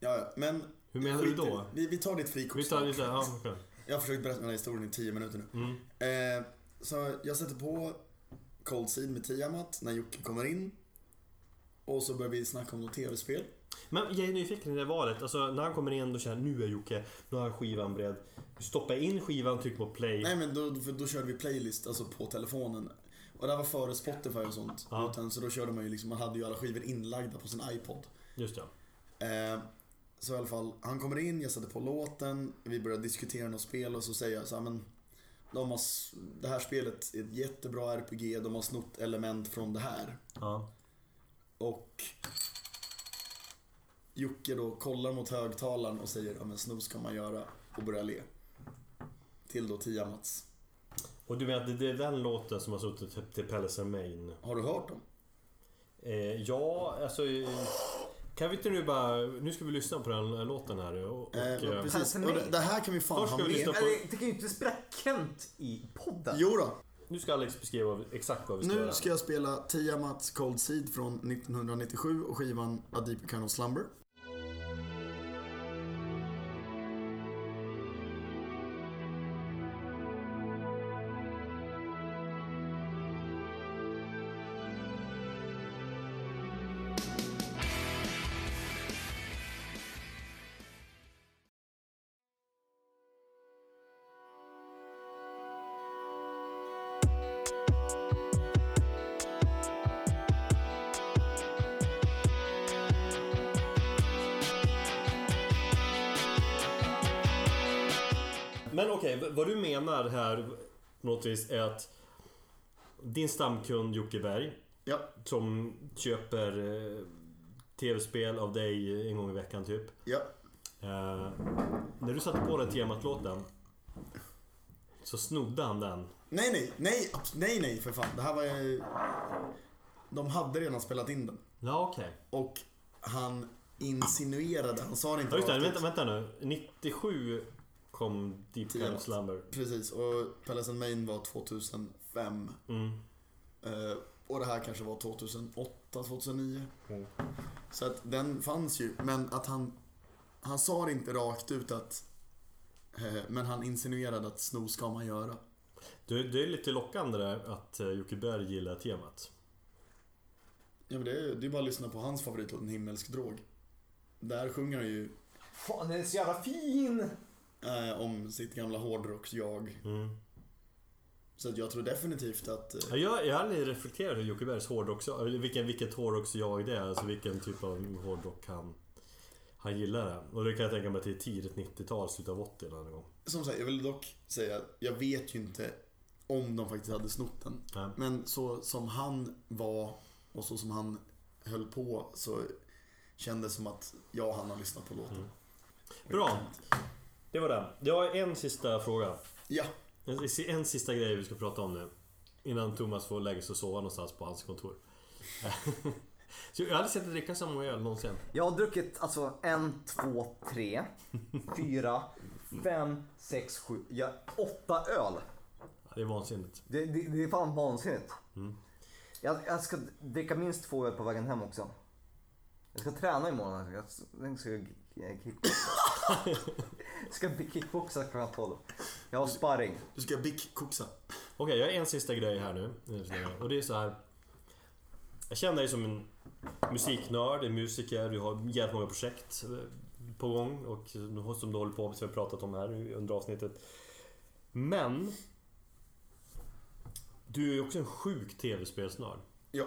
ja, ja, men... Hur menar du då? Vi, vi tar ditt frikort Vi tar ja, okej. Jag har försökt berätta den här historien i 10 minuter nu. Mm. Eh, så jag sätter på Cold Seed med Tiamat när Jocke kommer in. Och så börjar vi snacka om något tv-spel. Men jag är nyfiken i det valet. Alltså när han kommer in då känner jag nu är Jocke, nu har skivan beredd. Stoppa in skivan, tryck på play. Nej men då, då körde vi playlist alltså på telefonen. Och det här var före Spotify och sånt. Ja. Utan, så då körde man ju liksom, man hade ju alla skivor inlagda på sin iPod. Just det. Eh, så i alla fall, han kommer in, jag sätter på låten, vi börjar diskutera något spel och så säger jag så här, men de har, det här spelet är ett jättebra RPG, de har snott element från det här. Ja. Och Jocke då kollar mot högtalaren och säger ja men snus kan man göra och börjar le. Till då Tiamats. Och du menar att det är den låten som har suttit till- Palace Main? Har du hört dem? Eh, ja, alltså... Kan vi inte nu bara... Nu ska vi lyssna på den här låten här och... och Eh, eh, precis, och det, det här kan vi fan Först ha vi med. lyssna på- det kan ju inte spela Kent i podden. Jo då. nu ska Alex beskriva exakt vad vi ska Nu göra. ska jag spela Tiamats Cold Seed från 1997 och skivan A Deep Kind of Slumber. På något vis är att din stamkund Jocke Berg Ja, som köper eh, tv-spel av dig en gång i veckan typ. ja. Eh, när du satte på den temat-låten så snodde han den. Nej, nej, nej, nej, nej för fan. Det här var ju... De hade redan spelat in den. Ja, okej. Och han insinuerade, han sa det inte Ja, just det. Vänta, vänta nu. 97 kom Deep Temat. Slumber. Precis, och Palace and Main var 2005. Mm. Eh, och det här kanske var 2008, 2009. Mm. Så att den fanns ju, men att han... Han sa det inte rakt ut att... Eh, men han insinuerade att sno ska man göra. Det, det är lite lockande där att eh, Jocke Berg gillar temat. Ja men det är, det är bara att lyssna på hans favoritlåt, En himmelsk drog. Där sjunger han ju Fan, den är så jävla fin! Eh, om sitt gamla hårdrocks-jag. Mm. Så att jag tror definitivt att... Eh, Ja, Jag, jag har aldrig reflekterat över Jocke Bergs hårdrock, eller vilken, vilket hårdrocks-jag det är. Alltså vilken typ av hårdrock han, han gillar. Det. Och det kan jag tänka mig att det är tidigt 90-tal, slutet av 80 någon gång. Som sagt, jag vill dock säga, jag vet ju inte om de faktiskt hade snott den. Nej. Men så som han var och så som han höll på så kändes det som att jag och han har lyssnat på låten. Bra! Det var det. Jag har en sista fråga. Ja, En, en sista grej vi ska prata om nu. Innan Thomas får lägga sig och sova någonstans på hans kontor. Så jag har aldrig sett dig dricka så många öl någonsin. Jag har druckit alltså en, två, tre, fyra, fem, sex, sju, ja, åtta öl. Ja, Det är vansinnigt. Det, det, det är fan vansinnigt. Jag, jag ska dricka minst två öl på vägen hem också. Jag ska träna imorgon. Jag ska, jag ska kickboxa. Jag ska kickboxa klockan 12. Jag har sparring. du ska bick-koxa. Okej, jag har en sista grej här nu. Och det är så här. Jag känner dig som en musiknörd, en musiker, du har jävligt många projekt eh, på gång och som du håller på med, som vi har pratat om här under avsnittet. Men... Du är ju också en sjuk tv-spelsnörd. Ja,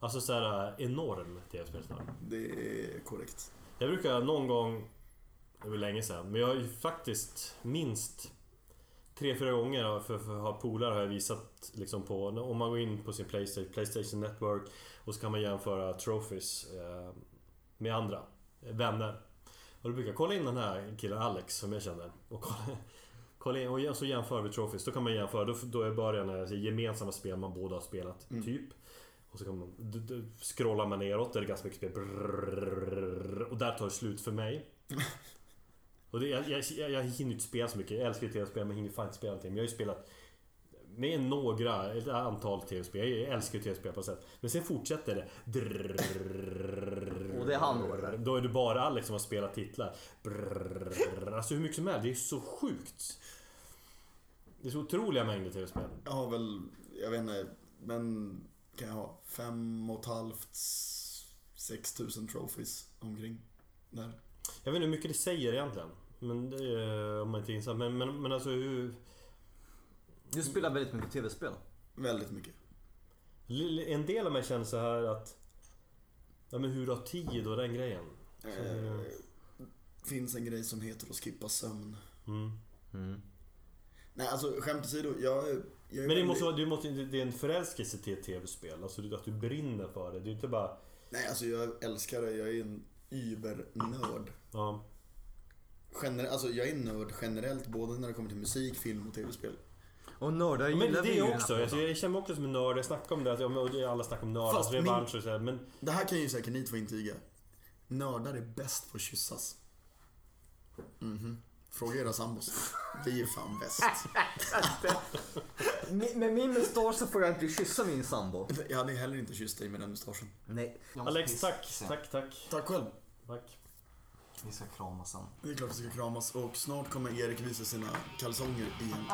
Alltså så här enorm tv-spelsnörd. det är korrekt. Jag brukar någon gång, det var länge sedan, men jag har ju faktiskt minst tre, fyra gånger för, för att ha polare har jag visat liksom på, om man går in på sin Playstation, Playstation Network och så kan man jämföra trophies eh, med andra eh, vänner. Och då brukar jag kolla in den här killen Alex som jag känner och kolla, kolla in, och så jämför vi trophies. Då kan man jämföra, då, då är början gemensamma spel man båda har spelat, typ. Och så kan man, d- d- scrollar man neråt, där är ganska mycket spel. Brrrr, och där tar det slut för mig. Och det, jag, jag, jag, jag hinner inte spela så mycket. Jag älskar tv-spel men hinner fan inte spela någonting. Men jag har ju spelat med några, ett antal tv-spel. Jag älskar tv-spel på ett sätt. Men sen fortsätter det. Drrrr, Och det är han då. Då är det bara Alex som har spelat titlar. Brrrr, alltså hur mycket som helst. Det är så sjukt. Det är så otroliga mängder tv-spel. Jag har väl, jag vet inte, men kan jag ha fem och ett halvt, sex tusen trophies omkring där. Jag vet inte hur mycket det säger egentligen. Men det är, om man inte är insatt. Men, men, men alltså hur... Du spelar väldigt mycket tv-spel. Väldigt mycket. En del av mig känner så här att... Ja men hur du har tid och den grejen. Eh, finns en grej som heter att skippa sömn. Mm. Nej, alltså skämt åsido, jag, Men det väldigt- måste, vara, du måste, det är en förälskelse till ett tv-spel. Alltså att du brinner för det. Det är inte bara... Nej, alltså jag älskar det. Jag är en übernörd. Ja. Gener- alltså jag är nörd generellt, både när det kommer till musik, film och tv-spel. Och nördar Men gillar vi det ju i den här också. Alltså, jag känner mig också som en nörd. Jag snackar om det. att- och Alla snackar om nördars Fast min- revansch och så här, Men Det här kan ju säkert ni två intyga. Nördar är bäst på att kyssas. Mhm. Fråga era sambos. Vi är fan bäst. Med- Med min mustasch så får jag inte kyssa min sambo. Jag hade heller inte kysst dig med den mustaschen. Nej. Jag måste Alex, pissa. tack. Tack, tack. Tack själv. Tack. Vi ska kramas sen. Det är klart vi ska kramas och snart kommer Erik visa sina kalsonger igen.